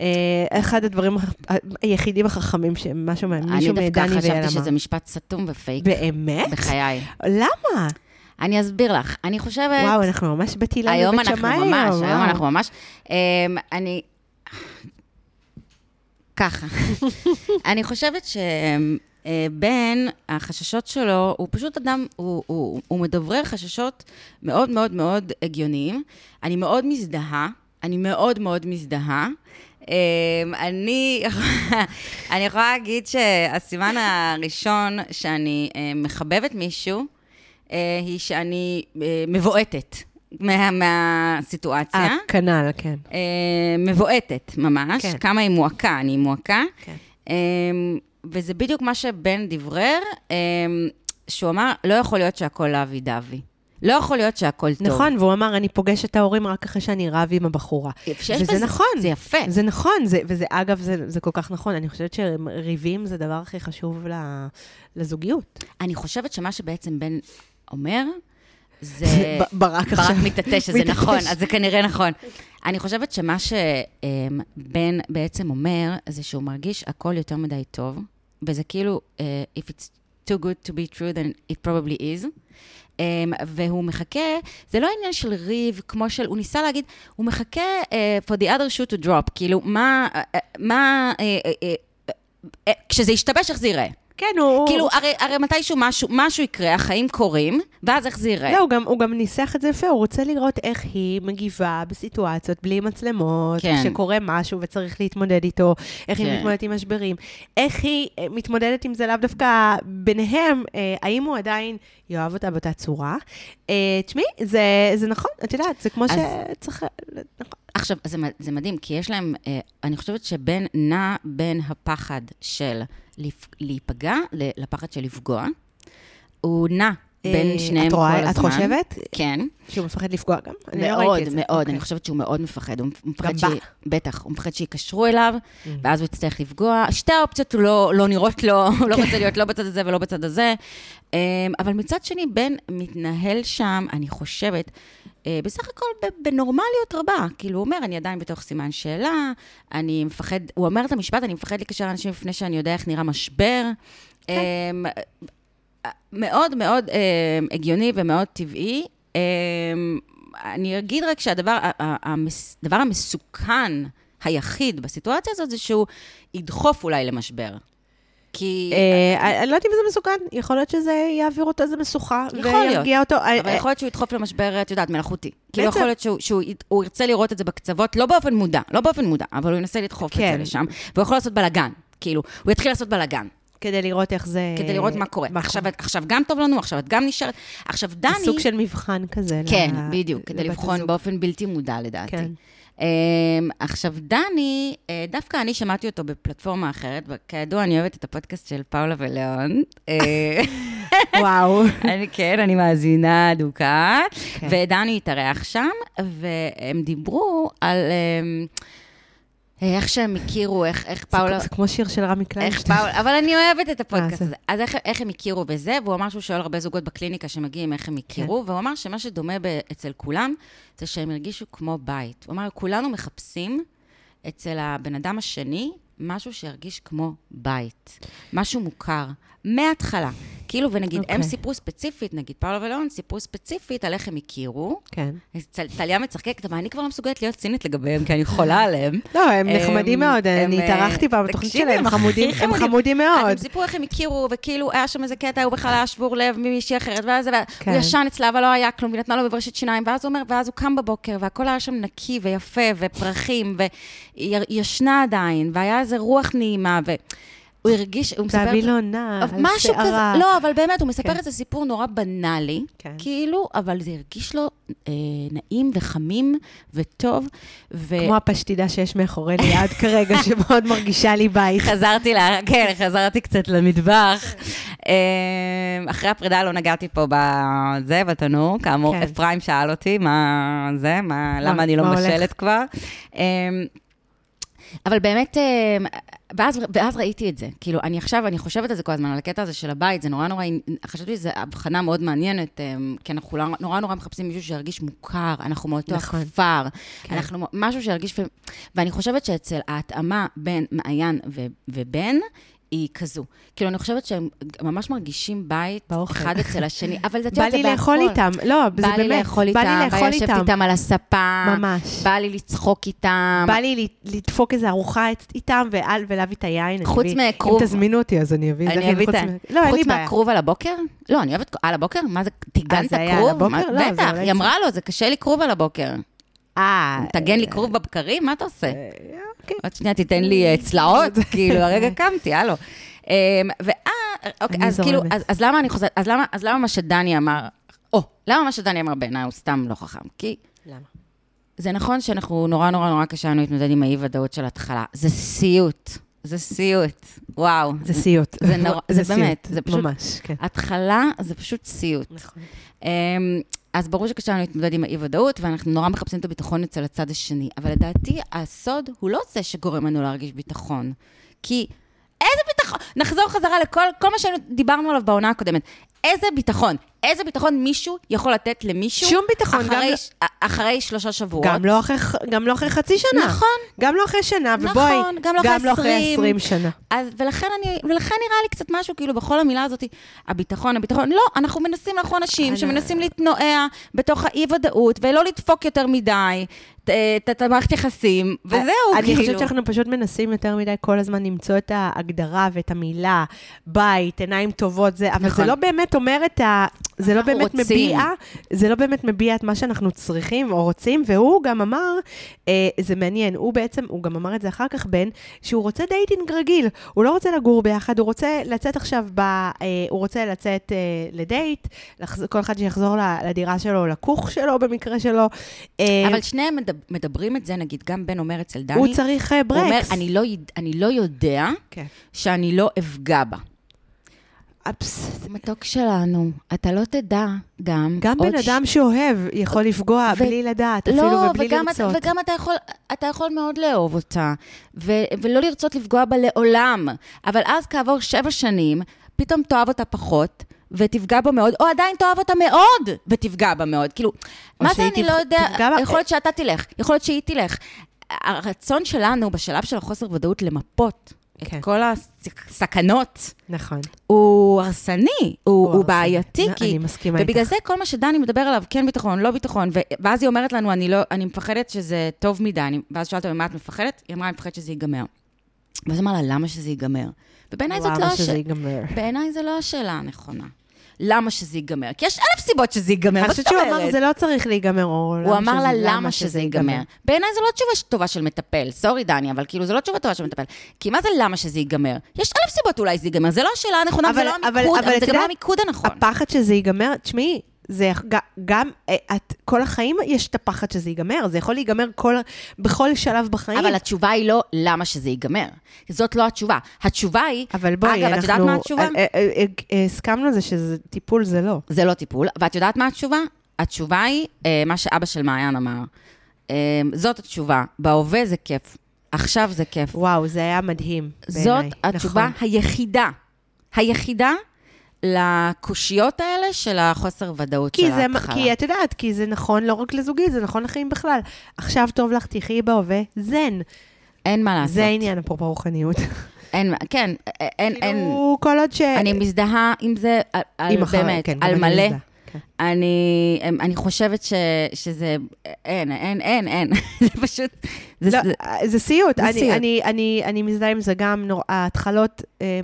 אה, אחד הדברים היחידים החכמים שמשהו, אני מישהו דווקא מדני ויעל חשבתי שזה. משפט סתום ופייק. באמת? בחיי. למה? אני אסביר לך. אני חושבת... וואו, אנחנו ממש בתהילה היום בבית אנחנו שמאי ממש, היום, היום וואו. אנחנו ממש. אמ, אני... ככה. אני חושבת שבן, החששות שלו, הוא פשוט אדם, הוא, הוא, הוא מדברר חששות מאוד מאוד מאוד הגיוניים. אני מאוד מזדהה, אני מאוד מאוד מזדהה. אמ, אני, אני יכולה להגיד שהסימן הראשון שאני אה, מחבבת מישהו, אה, היא שאני אה, מבועטת מה, מהסיטואציה. אה, כנ"ל, כן. אה, מבועטת ממש, כן. כמה היא מועקה, אני מועקה. כן. אה, וזה בדיוק מה שבן דברר, אה, שהוא אמר, לא יכול להיות שהכל אבי דבי. לא יכול להיות שהכל טוב. נכון, והוא אמר, אני פוגש את ההורים רק אחרי שאני רב עם הבחורה. וזה בזה- נכון. זה יפה. זה נכון, זה, וזה, אגב, זה, זה כל כך נכון. אני חושבת שריבים זה הדבר הכי חשוב לזוגיות. אני חושבת שמה שבעצם בן אומר, זה... ברק עכשיו. ברק מתעטש, שזה. נכון, אז זה כנראה נכון. אני חושבת שמה שבן בעצם אומר, זה שהוא מרגיש הכל יותר מדי טוב, וזה כאילו, אה, if it's too good to be true, then it probably is. Um, והוא מחכה, זה לא עניין של ריב, כמו של, הוא ניסה להגיד, הוא מחכה uh, for the other shoe to drop, כאילו, מה, uh, מה, uh, uh, uh, uh, כשזה ישתבש, איך זה ייראה? כן, הוא... כאילו, הרי, הרי מתישהו משהו, משהו יקרה, החיים קורים, ואז איך זה ייראה? לא, הוא גם, הוא גם ניסח את זה יפה, הוא רוצה לראות איך היא מגיבה בסיטואציות בלי מצלמות, כן. כשקורה משהו וצריך להתמודד איתו, איך היא כן. מתמודדת עם משברים, איך היא אה, מתמודדת עם זה לאו דווקא ביניהם, אה, האם הוא עדיין יאהב אותה באותה צורה. אה, תשמעי, זה, זה נכון, את יודעת, זה כמו אז- שצריך... נכון. עכשיו, זה, זה מדהים, כי יש להם, אה, אני חושבת שבן נע בין הפחד של לפ- להיפגע לפחד של לפגוע. הוא נע בין אה, שניהם את כל הזמן. את חושבת כן, שהוא מפחד לפגוע גם? אני לא מאוד. מאוד. אוקיי. אני חושבת שהוא מאוד מפחד. הוא מפחד ש... בטח, הוא מפחד שיקשרו אליו, Mm. ואז הוא יצטרך לפגוע. שתי האופציות לא, לא נראות לו, הוא כן. לא רוצה להיות לא בצד הזה ולא בצד הזה. אמ, אבל מצד שני, בן מתנהל שם, אני חושבת, בסך הכל בנורמליות רבה. כאילו, הוא אומר, אני עדיין בתוך סימן שאלה, אני מפחד, הוא אומר את המשפט, אני מפחד לקשר לאנשים לפני שאני יודע איך נראה משבר. כן. אמ, מאוד מאוד אמ, הגיוני ומאוד טבעי. אמ, אני אגיד רק שהדבר המסוכן היחיד בסיטואציה הזאת זה שהוא ידחוף אולי למשבר. כי... אה, אני לא יודעת אם זה מסוכן, יכול להיות שזה יעביר אותו איזה משוכה. וירגיע אותו. אה, אבל יכול להיות שהוא ידחוף למשבר, את יודעת, מלאכותי. כאילו, יכול להיות שהוא, ירצה לראות את זה בקצוות, לא באופן מודע, לא באופן מודע, אבל הוא ינסה לדחוף את כן. זה לשם, והוא יכול לעשות בלאגן. כאילו, הוא יתחיל לעשות בלאגן, כדי לראות איך זה... כדי לראות מה קורה. עכשיו, את- עכשיו גם טוב לנו, עכשיו את גם נשארת. עכשיו, דני... סוג של מבחן כזה. כן, ל- בדיוק, כדי לבחון הזוג. באופן בלתי מודע, לדעתי. כן. Um, עכשיו, דני, uh, דווקא אני שמעתי אותו בפלטפורמה אחרת, וכידוע, אני אוהבת את הפודקאסט של פאולה וליאון. אה, וואו. אני, כן, אני מאזינה אדוקה. כן. ודני התארח שם, והם דיברו על um, איך שהם הכירו, איך, איך פאולה... זה כמו שיר של רמי איך קליינשטיין. פאול, אבל אני אוהבת את הפודקאסט אה, הזה. אז איך, איך הם הכירו בזה, והוא אמר שהוא שואל הרבה זוגות בקליניקה שמגיעים איך הם הכירו, כן. והוא אמר שמה שדומה ב- אצל כולם, זה שהם הרגישו כמו בית. הוא אמר, כולנו מחפשים אצל הבן אדם השני משהו שירגיש כמו בית, משהו מוכר, מההתחלה. כאילו, ונגיד, הם אוקיי. סיפרו ספציפית, נגיד פאולה ולאון סיפרו ספציפית על איך הם הכירו. כן. טליה מצחקקת, אבל אני כבר לא מסוגלת להיות צינית לגביהם, כי אני חולה עליהם. לא, הם נחמדים מאוד, אני הם, התארחתי פעם אה, בתוכנית שלהם, הם חמודים, מאוד. הם סיפרו איך הם הכירו, וכאילו היה שם איזה קטע, הוא בכלל היה שבור לב ממישהי אחרת, ואז זה- כן. הוא ישן אצלה, אבל לא היה כלום, והיא נתנה לו מברשת שיניים, ואז הוא אומר, ואז הוא קם בבוקר, והכל היה שם נקי ויפה, ופרחים, והיא ישנה עדיין, והיה איזה רוח נעימה, ו... הוא הרגיש, הוא מספר... תביא לו נעל, משהו כזה, שערה. לא, אבל באמת, הוא מספר כן. את זה סיפור נורא בנאלי, כן. כאילו, אבל זה הרגיש לו אה, נעים וחמים וטוב, ו... כמו הפשטידה שיש מאחורי ליד כרגע, שמאוד מרגישה לי בית. חזרתי, לה, כן, חזרתי קצת למטבח. אה, אחרי הפרידה לא נגעתי פה בזה, בתנור. כאמור, כן. אפרים שאל אותי מה זה, מה, למה אני לא? מבשלת כבר. אבל באמת, אה, ואז, ואז ראיתי את זה. כאילו, אני עכשיו, אני חושבת על זה כל הזמן, על הקטע הזה של הבית, זה נורא נורא, חשבתי שזו הבחנה מאוד מעניינת, אה, כי אנחנו נורא נורא מחפשים מישהו שירגיש מוכר, אנחנו מאותו נכון. הכפר, כן. אנחנו משהו שירגיש, ואני חושבת שאצל ההתאמה בין מעיין ו- ובן, היא כזו. כאילו, אני חושבת שהם ממש מרגישים בית באוכל. אחד אצל השני, אבל זה, את בא יודעת, זה לי לאכול בהכל. איתם. לא, זה בא לי באמת, לאכול בא איתם, לי לאכול בא לי איתם. איתם על הספה, ממש. בא לי לצחוק איתם. בא לי לדפוק איזה ארוחה איתם ועל- ולהביא את היין. חוץ אביא- מכרוב. אם תזמינו אותי, אז אני אביא את זה. אני אביא חוץ את ה... מ- לא, אין לי חוץ בעיה. מהכרוב על הבוקר? לא, אני אוהבת על הבוקר? מה זה, טיגנת זה על כרוב? לא, זה בטח, היא אמרה לו, זה קשה לי כרוב על הבוקר. אה, תגן לי כרוב בבקרים? מה אתה עושה? אוקיי. עוד שנייה תיתן לי אה, צלעות, כאילו, הרגע קמתי, הלו. אמ, ואה, אוקיי, אז כאילו. אז- למה אני חוזרת, אז למה- מה שדני אמר, או, למה מה שדני אמר בעיניי הוא סתם לא חכם? כי למה? זה נכון שאנחנו נורא נורא נורא קשה לנו להתמודד עם האי-ודאות של ההתחלה. זה סיוט, זה סיוט, וואו. זה סיוט. זה נורא- זה באמת, זה פשוט- ממש, כן. התחלה זה פשוט סיוט. נכון. אמ, אז ברור שקשה לנו להתמודד עם האי-ודאות, ואנחנו נורא מחפשים את הביטחון אצל הצד השני. אבל לדעתי, הסוד הוא לא זה שגורם לנו להרגיש ביטחון. כי איזה ביטחון? נחזור חזרה לכל כל מה שדיברנו עליו בעונה הקודמת. איזה ביטחון? איזה ביטחון מישהו יכול לתת למישהו? שום ביטחון, אחרי, גם לא- ש- אחרי שלושה שבועות. גם לא אחרי- גם לא אחרי חצי שנה. נכון. גם לא אחרי שנה, נכון, ובואי, גם לא אחרי גם לא אחרי 20. 20 שנה. אז, ולכן, אני, ולכן נראה לי קצת משהו, כאילו, בכל המילה הזאת, הביטחון, הביטחון, לא, אנחנו מנסים, אנחנו אנשים אני- שמנסים להתנועע בתוך האי-ודאות, ולא לדפוק יותר מדי את- את המערכת יחסים, וזהו, אני כאילו. חושבת שאנחנו פשוט מנסים יותר מדי כל הזמן למצוא את ההגדרה ואת המילה, בית, עיניים טובות, זה, אבל זה נכון. לא באמת אומר את ה... זה לא באמת רוצים. מביע, זה לא באמת מביע את מה שאנחנו צריכים או רוצים, והוא גם אמר, אה, זה מעניין, הוא בעצם, הוא גם אמר את זה אחר כך, בן, שהוא רוצה dating רגיל. הוא לא רוצה לגור ביחד, הוא רוצה לצאת עכשיו ב... אה, הוא רוצה לצאת אה, לדייט, לחז... כל אחד שיחזור לדירה שלו, לכוך שלו במקרה שלו. אה, אבל שניהם מדב- מדברים את זה, נגיד, גם בן אומר אצל דני, הוא צריך אה, הוא אומר, ברקס. אני לא, אני לא יודע כן. שאני לא אפגע בה. אפס. מתוק שלנו, אתה לא תדע גם גם בן ש- אדם שאוהב יכול לפגוע ו- בלי לדעת, אפילו לא, ובלי וגם, לרצות. אתה, וגם אתה יכול, אתה יכול מאוד לאהוב אותה, ו, ולא לרצות לפגוע בה לעולם. אבל אז כעבור שבע שנים, פתאום תאהב אותה פחות, ותפגע בה מאוד, או עדיין תאהב אותה מאוד, ותפגע בה מאוד. כאילו, מה זה אני תפ- לא יודע, יכול להיות שאתה תלך, יכול להיות שהיא תלך. הרצון שלנו, בשלב של החוסר ודאות, למפות כן. את כל הסכנות, נכון. הוא הרסני, הוא, הוא הרסני. בעייתי, אני כי... מסכימה ובגלל איתך. זה כל מה שדני מדבר עליו, כן ביטחון, לא ביטחון, ו- ואז היא אומרת לנו, אני לא, אני מפחדת שזה טוב מדי, אני, ואז שאלת ממה את מפחדת? היא אמרה, אני מפחדת שזה ייגמר. ואז אמרה לה, למה שזה ייגמר? ובעיניי זאת לא למה השאלה, שזה ייגמר. בעיניי זו לא השאלה הנכונה. למה שזה ייגמר? כי יש אלף סיבות שזה ייגמר, אני מה חושבת זאת שהוא אמר, אומרת? זה לא צריך להיגמר, או הוא אמר לה, למה שזה ייגמר? בעיניי זו לא תשובה טובה של מטפל, סורי דני, אבל כאילו, זו לא תשובה טובה של מטפל. כי מה זה למה שזה ייגמר? יש אלף סיבות אולי זה ייגמר, זה לא השאלה הנכונה, זה לא זה לא המיקוד הנכון. הפחד שזה ייגמר, תשמעי, זה גם, אה, את, כל החיים יש את הפחד שזה ייגמר, זה יכול להיגמר כל, בכל שלב בחיים. אבל התשובה היא לא למה שזה ייגמר. זאת לא התשובה. התשובה היא, אבל בואי, אגב, אנחנו... את יודעת מה התשובה? אה, אה, הסכמנו לזה שזה טיפול, זה לא. זה לא טיפול. ואת יודעת מה התשובה? התשובה היא מה שאבא של מעיין אמר. זאת התשובה. בהווה זה כיף. עכשיו זה כיף. וואו, זה היה מדהים בעיניי. זאת התשובה נכון. היחידה. היחידה לקושיות האלה של החוסר ודאות של זה, ההתחלה. כי את יודעת, כי זה נכון לא רק לזוגי, זה נכון לחיים בכלל. עכשיו טוב לך, תחי בהווה, זן. אין מה לעשות. זה העניין, אפרופו רוחניות. אין, כן, אין, אין. כאילו, כל עוד ש... אני מזדהה עם זה על, על עם באמת, כן, על אני מלא. מזדהה, כן. אני, אני חושבת ש, שזה, אין, אין, אין, אין. זה פשוט, זה, לא, זה, זה סיוט. זה אני, סיוט. אני, אני, אני מזדהה עם זה גם, נור... ההתחלות, אה,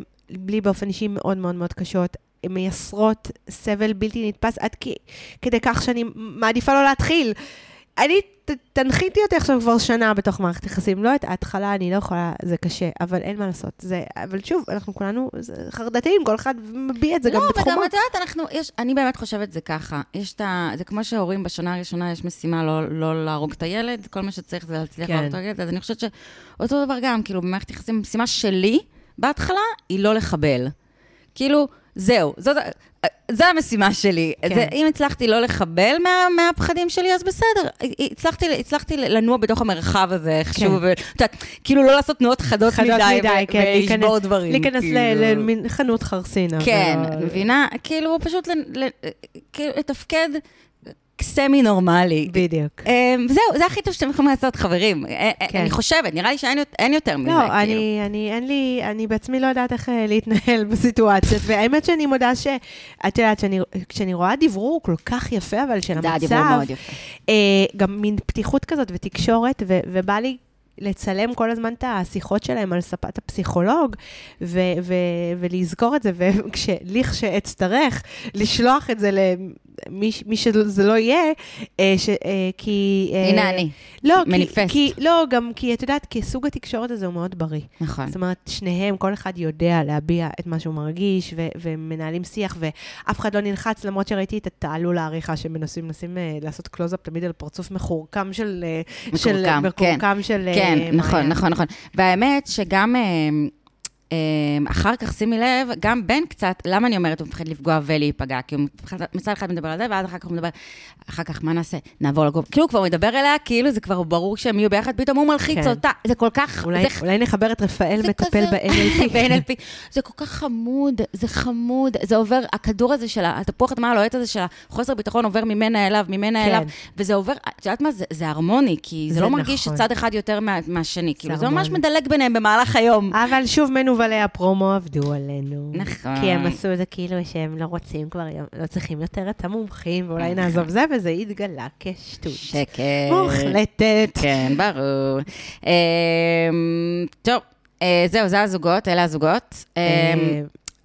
לי באופן אישי מאוד מאוד מאוד קשות. הן מייסרות סבל בלתי נתפס עד כי, כדי כך שאני מעדיפה לא להתחיל. אני, ת- תנחיתי אותי עכשיו כבר שנה בתוך מערכת יחסים. לא את ההתחלה, אני לא יכולה, זה קשה, אבל אין מה לעשות. זה, אבל שוב, אנחנו כולנו חרדתיים, כל אחד מביע את זה גם לא, בתחומו. וגם את יודעת, אנחנו, יש, אני באמת חושבת זה ככה. יש את ה... זה כמו שהורים בשנה הראשונה יש משימה לא, לא להרוג את הילד, כל מה שצריך זה להצליח כן. להרוג את הילד, אז אני חושבת שאותו דבר גם, כאילו, במערכת יחסים, המשימה שלי, בהתחלה, היא לא לחבל. כאילו, זהו, זאת, זו המשימה שלי. כן. זה, אם הצלחתי לא לחבל מה, מהפחדים שלי, אז בסדר. הצלחתי, הצלחתי לנוע בתוך המרחב הזה איכשהו, כן. ואת יודעת, כאילו לא לעשות תנועות חדות, חדות מדי, מדי, ו- כן, ולשבור דברים. להיכנס כאילו. למין חנות חרסינה. כן, את מבינה? כאילו, פשוט ל- ל- כאילו, לתפקד סמי נורמלי. בדיוק. אמ, זהו, זה הכי טוב שאתם יכולים לעשות, חברים. אה, אה, כן. אני חושבת, נראה לי שאין יות- אין יותר מזה, לא, כאילו. אני, אני, אין לי, אני בעצמי לא יודעת איך אה, להתנהל בסיטואציות, והאמת שאני מודה ש... את יודעת, שאני, כשאני רואה דברור כל כך יפה, אבל של זה המצב, דיבור מאוד יפה. גם מין פתיחות כזאת ותקשורת, ו, ובא לי לצלם כל הזמן את השיחות שלהם על ספת הפסיכולוג, ו, ו, ולזכור את זה, וכשלכשאצטרך, לשלוח את זה מי שזה לא יהיה, אה, ש, אה, כי... אה, הנה אני, לא, כי, מניפסט. כי, לא, גם כי את יודעת, כי סוג התקשורת הזה הוא מאוד בריא. נכון. זאת אומרת, שניהם, כל אחד יודע להביע את מה שהוא מרגיש, ו- ומנהלים שיח, ואף אחד לא נלחץ, למרות שראיתי את התעלול העריכה שמנסים מנסים, אה, לעשות קלוזאפ תמיד על פרצוף מחורקם של... אה, של מקורקם, כן. מקורקם של... אה, כן, נכון, מעיין. נכון, נכון. והאמת שגם אחר כך, שימי לב, גם בן קצת, למה אני אומרת הוא מפחד לפגוע ולהיפגע? כי הוא מצד אחד מדבר על זה, ואז אחר כך הוא מדבר, אחר כך, מה נעשה? נעבור לגוב. כאילו, הוא כבר מדבר אליה, כאילו זה כבר ברור שהם יהיו ביחד, פתאום הוא מלחיץ כן. אותה. זה כל כך... אולי, זה אולי נחבר את רפאל מטפל ב-NLP. ב-NLP. זה כל כך חמוד, זה חמוד, זה עובר, הכדור הזה של התפוח אדמה הלוהט הזה של החוסר ביטחון עובר ממנה אליו, ממנה כן. אליו, וזה עובר, את יודעת מה, זה, זה הרמוני, כי זה, זה לא מרגיש נכון. שצד אחד יותר מה, מהשני, כאילו, זה ממש. מדלג ביניהם במהלך היום. אבל שוב מנוולי הפרומו עבדו עלינו. נכון. כי הם עשו את זה כאילו שהם לא רוצים כבר, לא צריכים יותר את המומחים, ואולי נעזוב זה, וזה התגלה כשטות. שקט. מוחלטת. כן, ברור. אמ, טוב, אה, זהו, זה הזוגות, אלה הזוגות.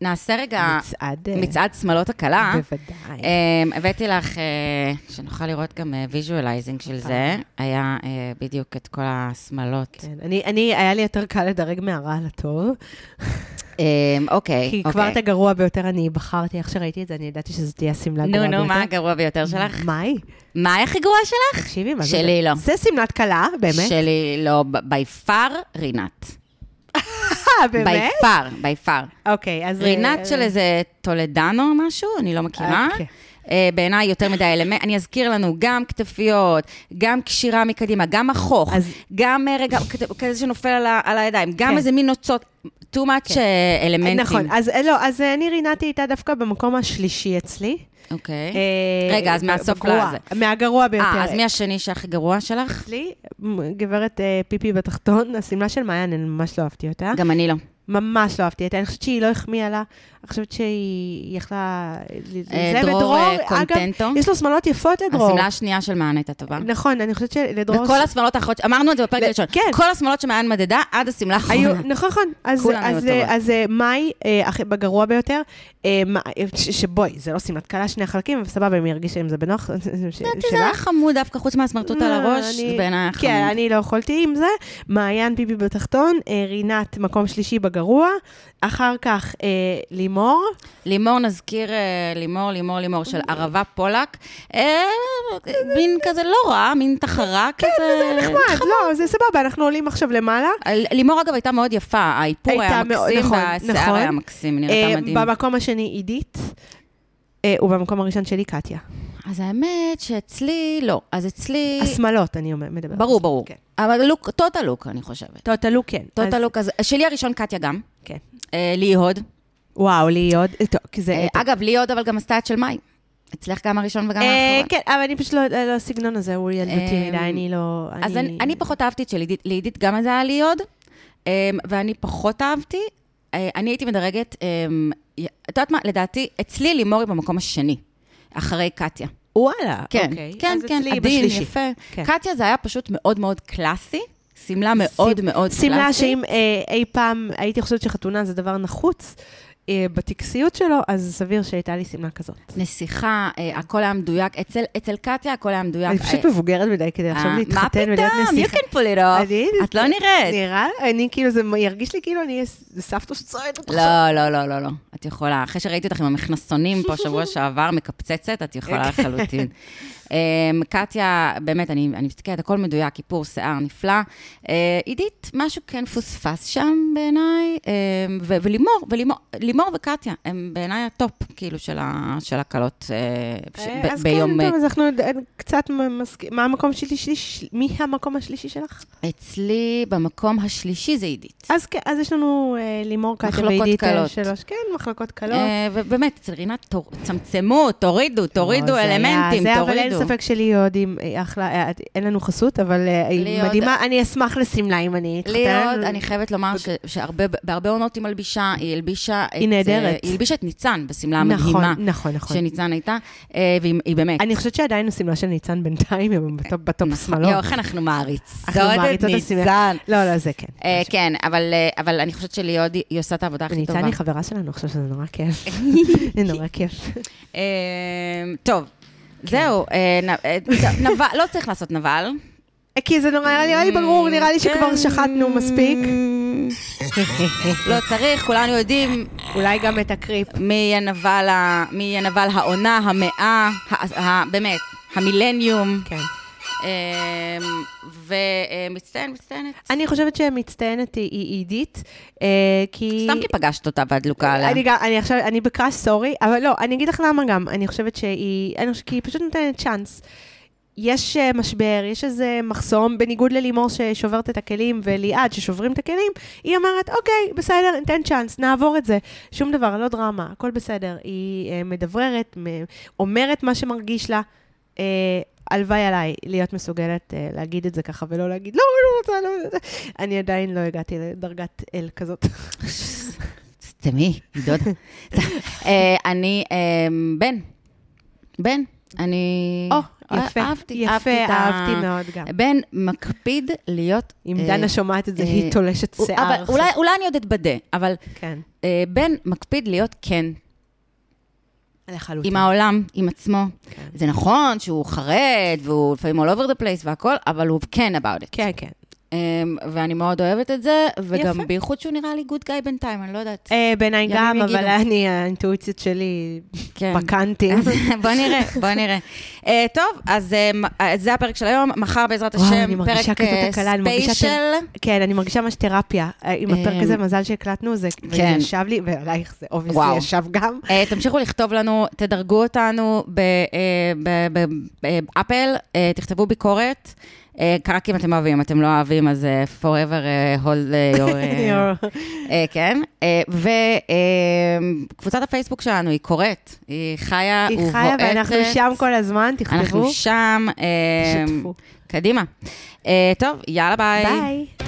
אמ, אה, נעשה רגע מצעד... אה, מצעד שמלות הכלה. בוודאי. אמ, הבאתי לך, אה, שנוכל לראות גם visualizing של זה, היה אה, בדיוק את כל השמלות. כן, אני, אני, היה לי יותר קל לדרג מהרע לטוב, אמ, אוקיי, כי אוקיי. כבר את הגרוע ביותר אני בחרתי, איך שראיתי את זה, אני ידעתי שזו תהיה השמלה הגרועה נו, ביותר. נו, מה הגרוע ביותר שלך? מאי? מה הכי גרוע שלך? תקשיבי, מה זה? שלי לא. זה שמלת כלה, באמת? שלי לא, by far, רינת. אה, בי באמת? פאר, בי פאר. אוקיי, אז... רינת אה, של איזה טולדנו או משהו, אני לא מכירה. אוקיי. אה, בעיניי יותר מדי אלמנט, אני אזכיר לנו גם כתפיות, גם קשירה מקדימה, גם אז- גם אה, רגע כזה שנופל על, ה- על הידיים, גם כן. איזה מין נוצות, too much כן. אלמנטים. נכון, אז לא, אז אני רינתי איתה דווקא במקום השלישי אצלי. אוקיי. אה, רגע, אז מהסוף. לזה. מהגרוע ביותר. אה, אז מי השני שהכי גרוע שלך? אצלי, גברת אה, פיפי בתחתון, השמלה של מעיין, אני ממש לא אהבתי אותה. גם אני לא. ממש לא אהבתי אותה. אני חושבת שהיא לא החמיאה לה, אני חושבת שהיא יכלה... אה, זה, דרור, ודרור, אה, אגב, קונטנטו. יש לו שמלות יפות לדרור. השמלה השנייה של מעיין הייתה טובה. נכון, אני חושבת שלדרור... וכל השמלות האחרות, אמרנו את זה בפרק הראשון, כן. כל השמלות שמעיין מדדה עד השמלה האחרונה. נכון, נכון. אז, אה, מאי, אה, בגרוע ביותר, אה, שבואי, זה לא שמלת כלה שני החלקים, אבל סבבה, אם היא הרגישה עם זה בנוח, ש- לדעתי זה היה חמוד דווקא, חוץ מהסמרטוט על הראש, זה בעיניי חמוד. כן, אני לא יכולתי עם זה. מעיין פיפי בתחתון, אה, רינת מקום שלישי בגרוע, אחר כך אה, לימור, לימור, נזכיר אה, לימור, לימור, לימור של ערבה פולק. אה, מין כזה לא רע, מין תחרה כזה. זה נחמד, לא, זה סבבה, אנחנו עולים עכשיו למעלה. לימור, אגב, הייתה מאוד יפה, האיפור הייתה היה מאוד- מקסים, נכון, והשיער נכון. היה מקסים, נראתה אה, מדהים. במקום השני עידית, ובמקום הראשון שלי קטיה. אז האמת שאצלי, לא. אז אצלי, השמלות, אני מדברת. ברור, ברור. כן. אבל לוק, טוטה לוק, אני חושבת. טוטלו כן. טוטה אז- לוק, אז שלי הראשון קטיה גם. כן. אה, לי הוד. וואו, לי עוד, טוב, כי זה... אה, אגב, לי הוד אבל גם עשתה את של מאי. אצלך גם הראשון וגם אה, האחרון. כן, אבל אני פשוט לא, לא, הסגנון הזה הוא ילדותי אה, מדי, אני לא... אז אני, אני פחות אהבתי את של עידית, לעידית גם זה היה לי עוד, ואני פחות אהבתי. אה, אני הייתי מדרגת, את יודעת מה, לדעתי, אצלי לימור היא במקום השני, אחרי קטיה. וואלה, כן, אוקיי. כן, כן, עדין. יפה. כן. קטיה זה היה פשוט מאוד מאוד קלאסי, שמלה מאוד מאוד קלאסית. שמלה שאם אה, אי פעם הייתי חושבת שחתונה זה דבר נחוץ, בטקסיות שלו, אז סביר שהייתה לי שמלה כזאת. נסיכה, אה, הכל היה מדויק. אצל, אצל קטיה הכל היה מדויק. אני פשוט אה, מבוגרת מדי כדי עכשיו אה, להתחתן ולהיות מה פתאום? You נסיכה. can pull it off. את לא נראית. נראה, אני כאילו, זה ירגיש לי כאילו אני אהיה סבתא שצועדת עכשיו. לא, לא, לא, לא, לא. את יכולה. אחרי שראיתי אותך עם המכנסונים פה שבוע שעבר, מקפצצת, את יכולה לחלוטין. אמ, קטיה, באמת, אני, אני מסתכלת, הכל מדויק, איפור, שיער, נפלא. אה, עידית, משהו כן פוספס שם בעיניי, אמ, ולימור, ולימור לימור וקטיה, הם בעיניי ה top, כאילו, של, ה, של הכלות אה, ש- אה, אז ביום... כן, טוב, אז אנחנו קצת מסכימים. מה המקום שלי? שליש- מי המקום השלישי שלך? אצלי, במקום השלישי זה עידית. אז כן, אז יש לנו לימור קטיה ועידית קלות. שלוש. כן, מחלקות קלות. ובאמת, אצל רינת, צמצמו, תורידו, תורידו אלמנטים, תורידו. ספק שלי עוד עם אה, אחלה, אה, אין לנו חסות, אבל אה, היא עוד- מדהימה, אני אשמח לשמלה אם אני אתחתן. לי עוד, אני חייבת לומר ש- שבהרבה עונות היא מלבישה, היא הלבישה את... היא נהדרת. היא הלבישה את ניצן בשמלה נכון, המדהימה. נכון, נכון. שניצן הייתה, והיא היא באמת... אני חושבת שעדיין השמלה של ניצן בינתיים, היא בטופ- נכון. שמאלות. יואו, איך אנחנו מעריצות את. ניצן. לא, לא, זה כן. כן, אבל אני חושבת שליאוד, היא היא עושה את העבודה הכי טובה. ניצן היא חברה שלנו עכשיו, שזה נורא כיף. זה נורא כיף. טוב. זהו, אה, אה, נבל, לא צריך לעשות נבל. כי זה נורא, נראה לי ברור, נראה לי שכבר כן. שחטנו מספיק. לא צריך, כולנו יודעים אולי גם את הקריפ. מי יהיה נבל ה- מי יהיה נבל העונה, המאה, באמת, המילניום. כן. ומצטיין, מצטיינת. אני חושבת שמצטיינת היא- עידית, אה, כי... סתם כי פגשת אותה ואת דלוקה עליה. אני גם, אני עכשיו, אני בקראש, סורי, אבל לא, אני אגיד לך למה גם. אני חושבת שהיא, אני חושבת, כי היא פשוט נותנת צ'אנס. יש אה, משבר, יש איזה מחסום, בניגוד ללימור ששוברת את הכלים וליעד ששוברים את הכלים, היא אומרת, אוקיי, בסדר, ניתן צ'אנס, נעבור את זה. שום דבר, לא דרמה, הכל בסדר. היא אה, מדבררת, אומרת מה שמרגיש לה. הלוואי עליי להיות מסוגלת אה, להגיד את זה ככה ולא להגיד, לא, לא רוצה, לא רוצה. אני עדיין לא הגעתי לדרגת אל כזאת. סתמי, היא דודה. אה, אני, אה, בן. בן. אני... או, יפה, אהבתי, יפה, אהבתי את ה- אהבתי מאוד גם. בן מקפיד להיות... אם דנה שומעת את זה, היא תולשת שיער. אולי, אני עוד אתבדה, אבל כן, בן מקפיד להיות כן לחלוטין. עם העולם, עם עצמו. כן. זה נכון שהוא חרד, והוא לפעמים all over the place והכל, אבל הוא כן about it. כן, כן. אמ, ואני מאוד אוהבת את זה, וגם יפה. בייחוד שהוא נראה לי good guy בינתיים, אני לא יודעת. אה, בעיניי גם. אבל אני, האינטואיציות שלי כן. בקנטים. בוא נראה, בוא נראה. אה, טוב, אז אה, מ- אה, זה הפרק של היום, מחר בעזרת וואו, אני השם, מרגישה פרק כזאת הקלה, אני מרגישה special. כן, אני מרגישה ממש תרפיה. עם הפרק הזה, אה, מזל שהקלטנו, זה כן. ישב לי, ועלייך זה. obviously ישב גם. אה, תמשיכו לכתוב לנו, תדרגו אותנו ב Apple, תכתבו ביקורת. אה, רק אם אתם אוהבים, אתם לא אוהבים, אז אה, forever אה, hold your... כן, וקבוצת הפייסבוק שלנו היא קוראת, היא חיה היא ובועטת. חיה ואנחנו שם כל הזמן, תכתבו. אנחנו שם, תשתפו. קדימה. טוב, יאללה ביי. ביי.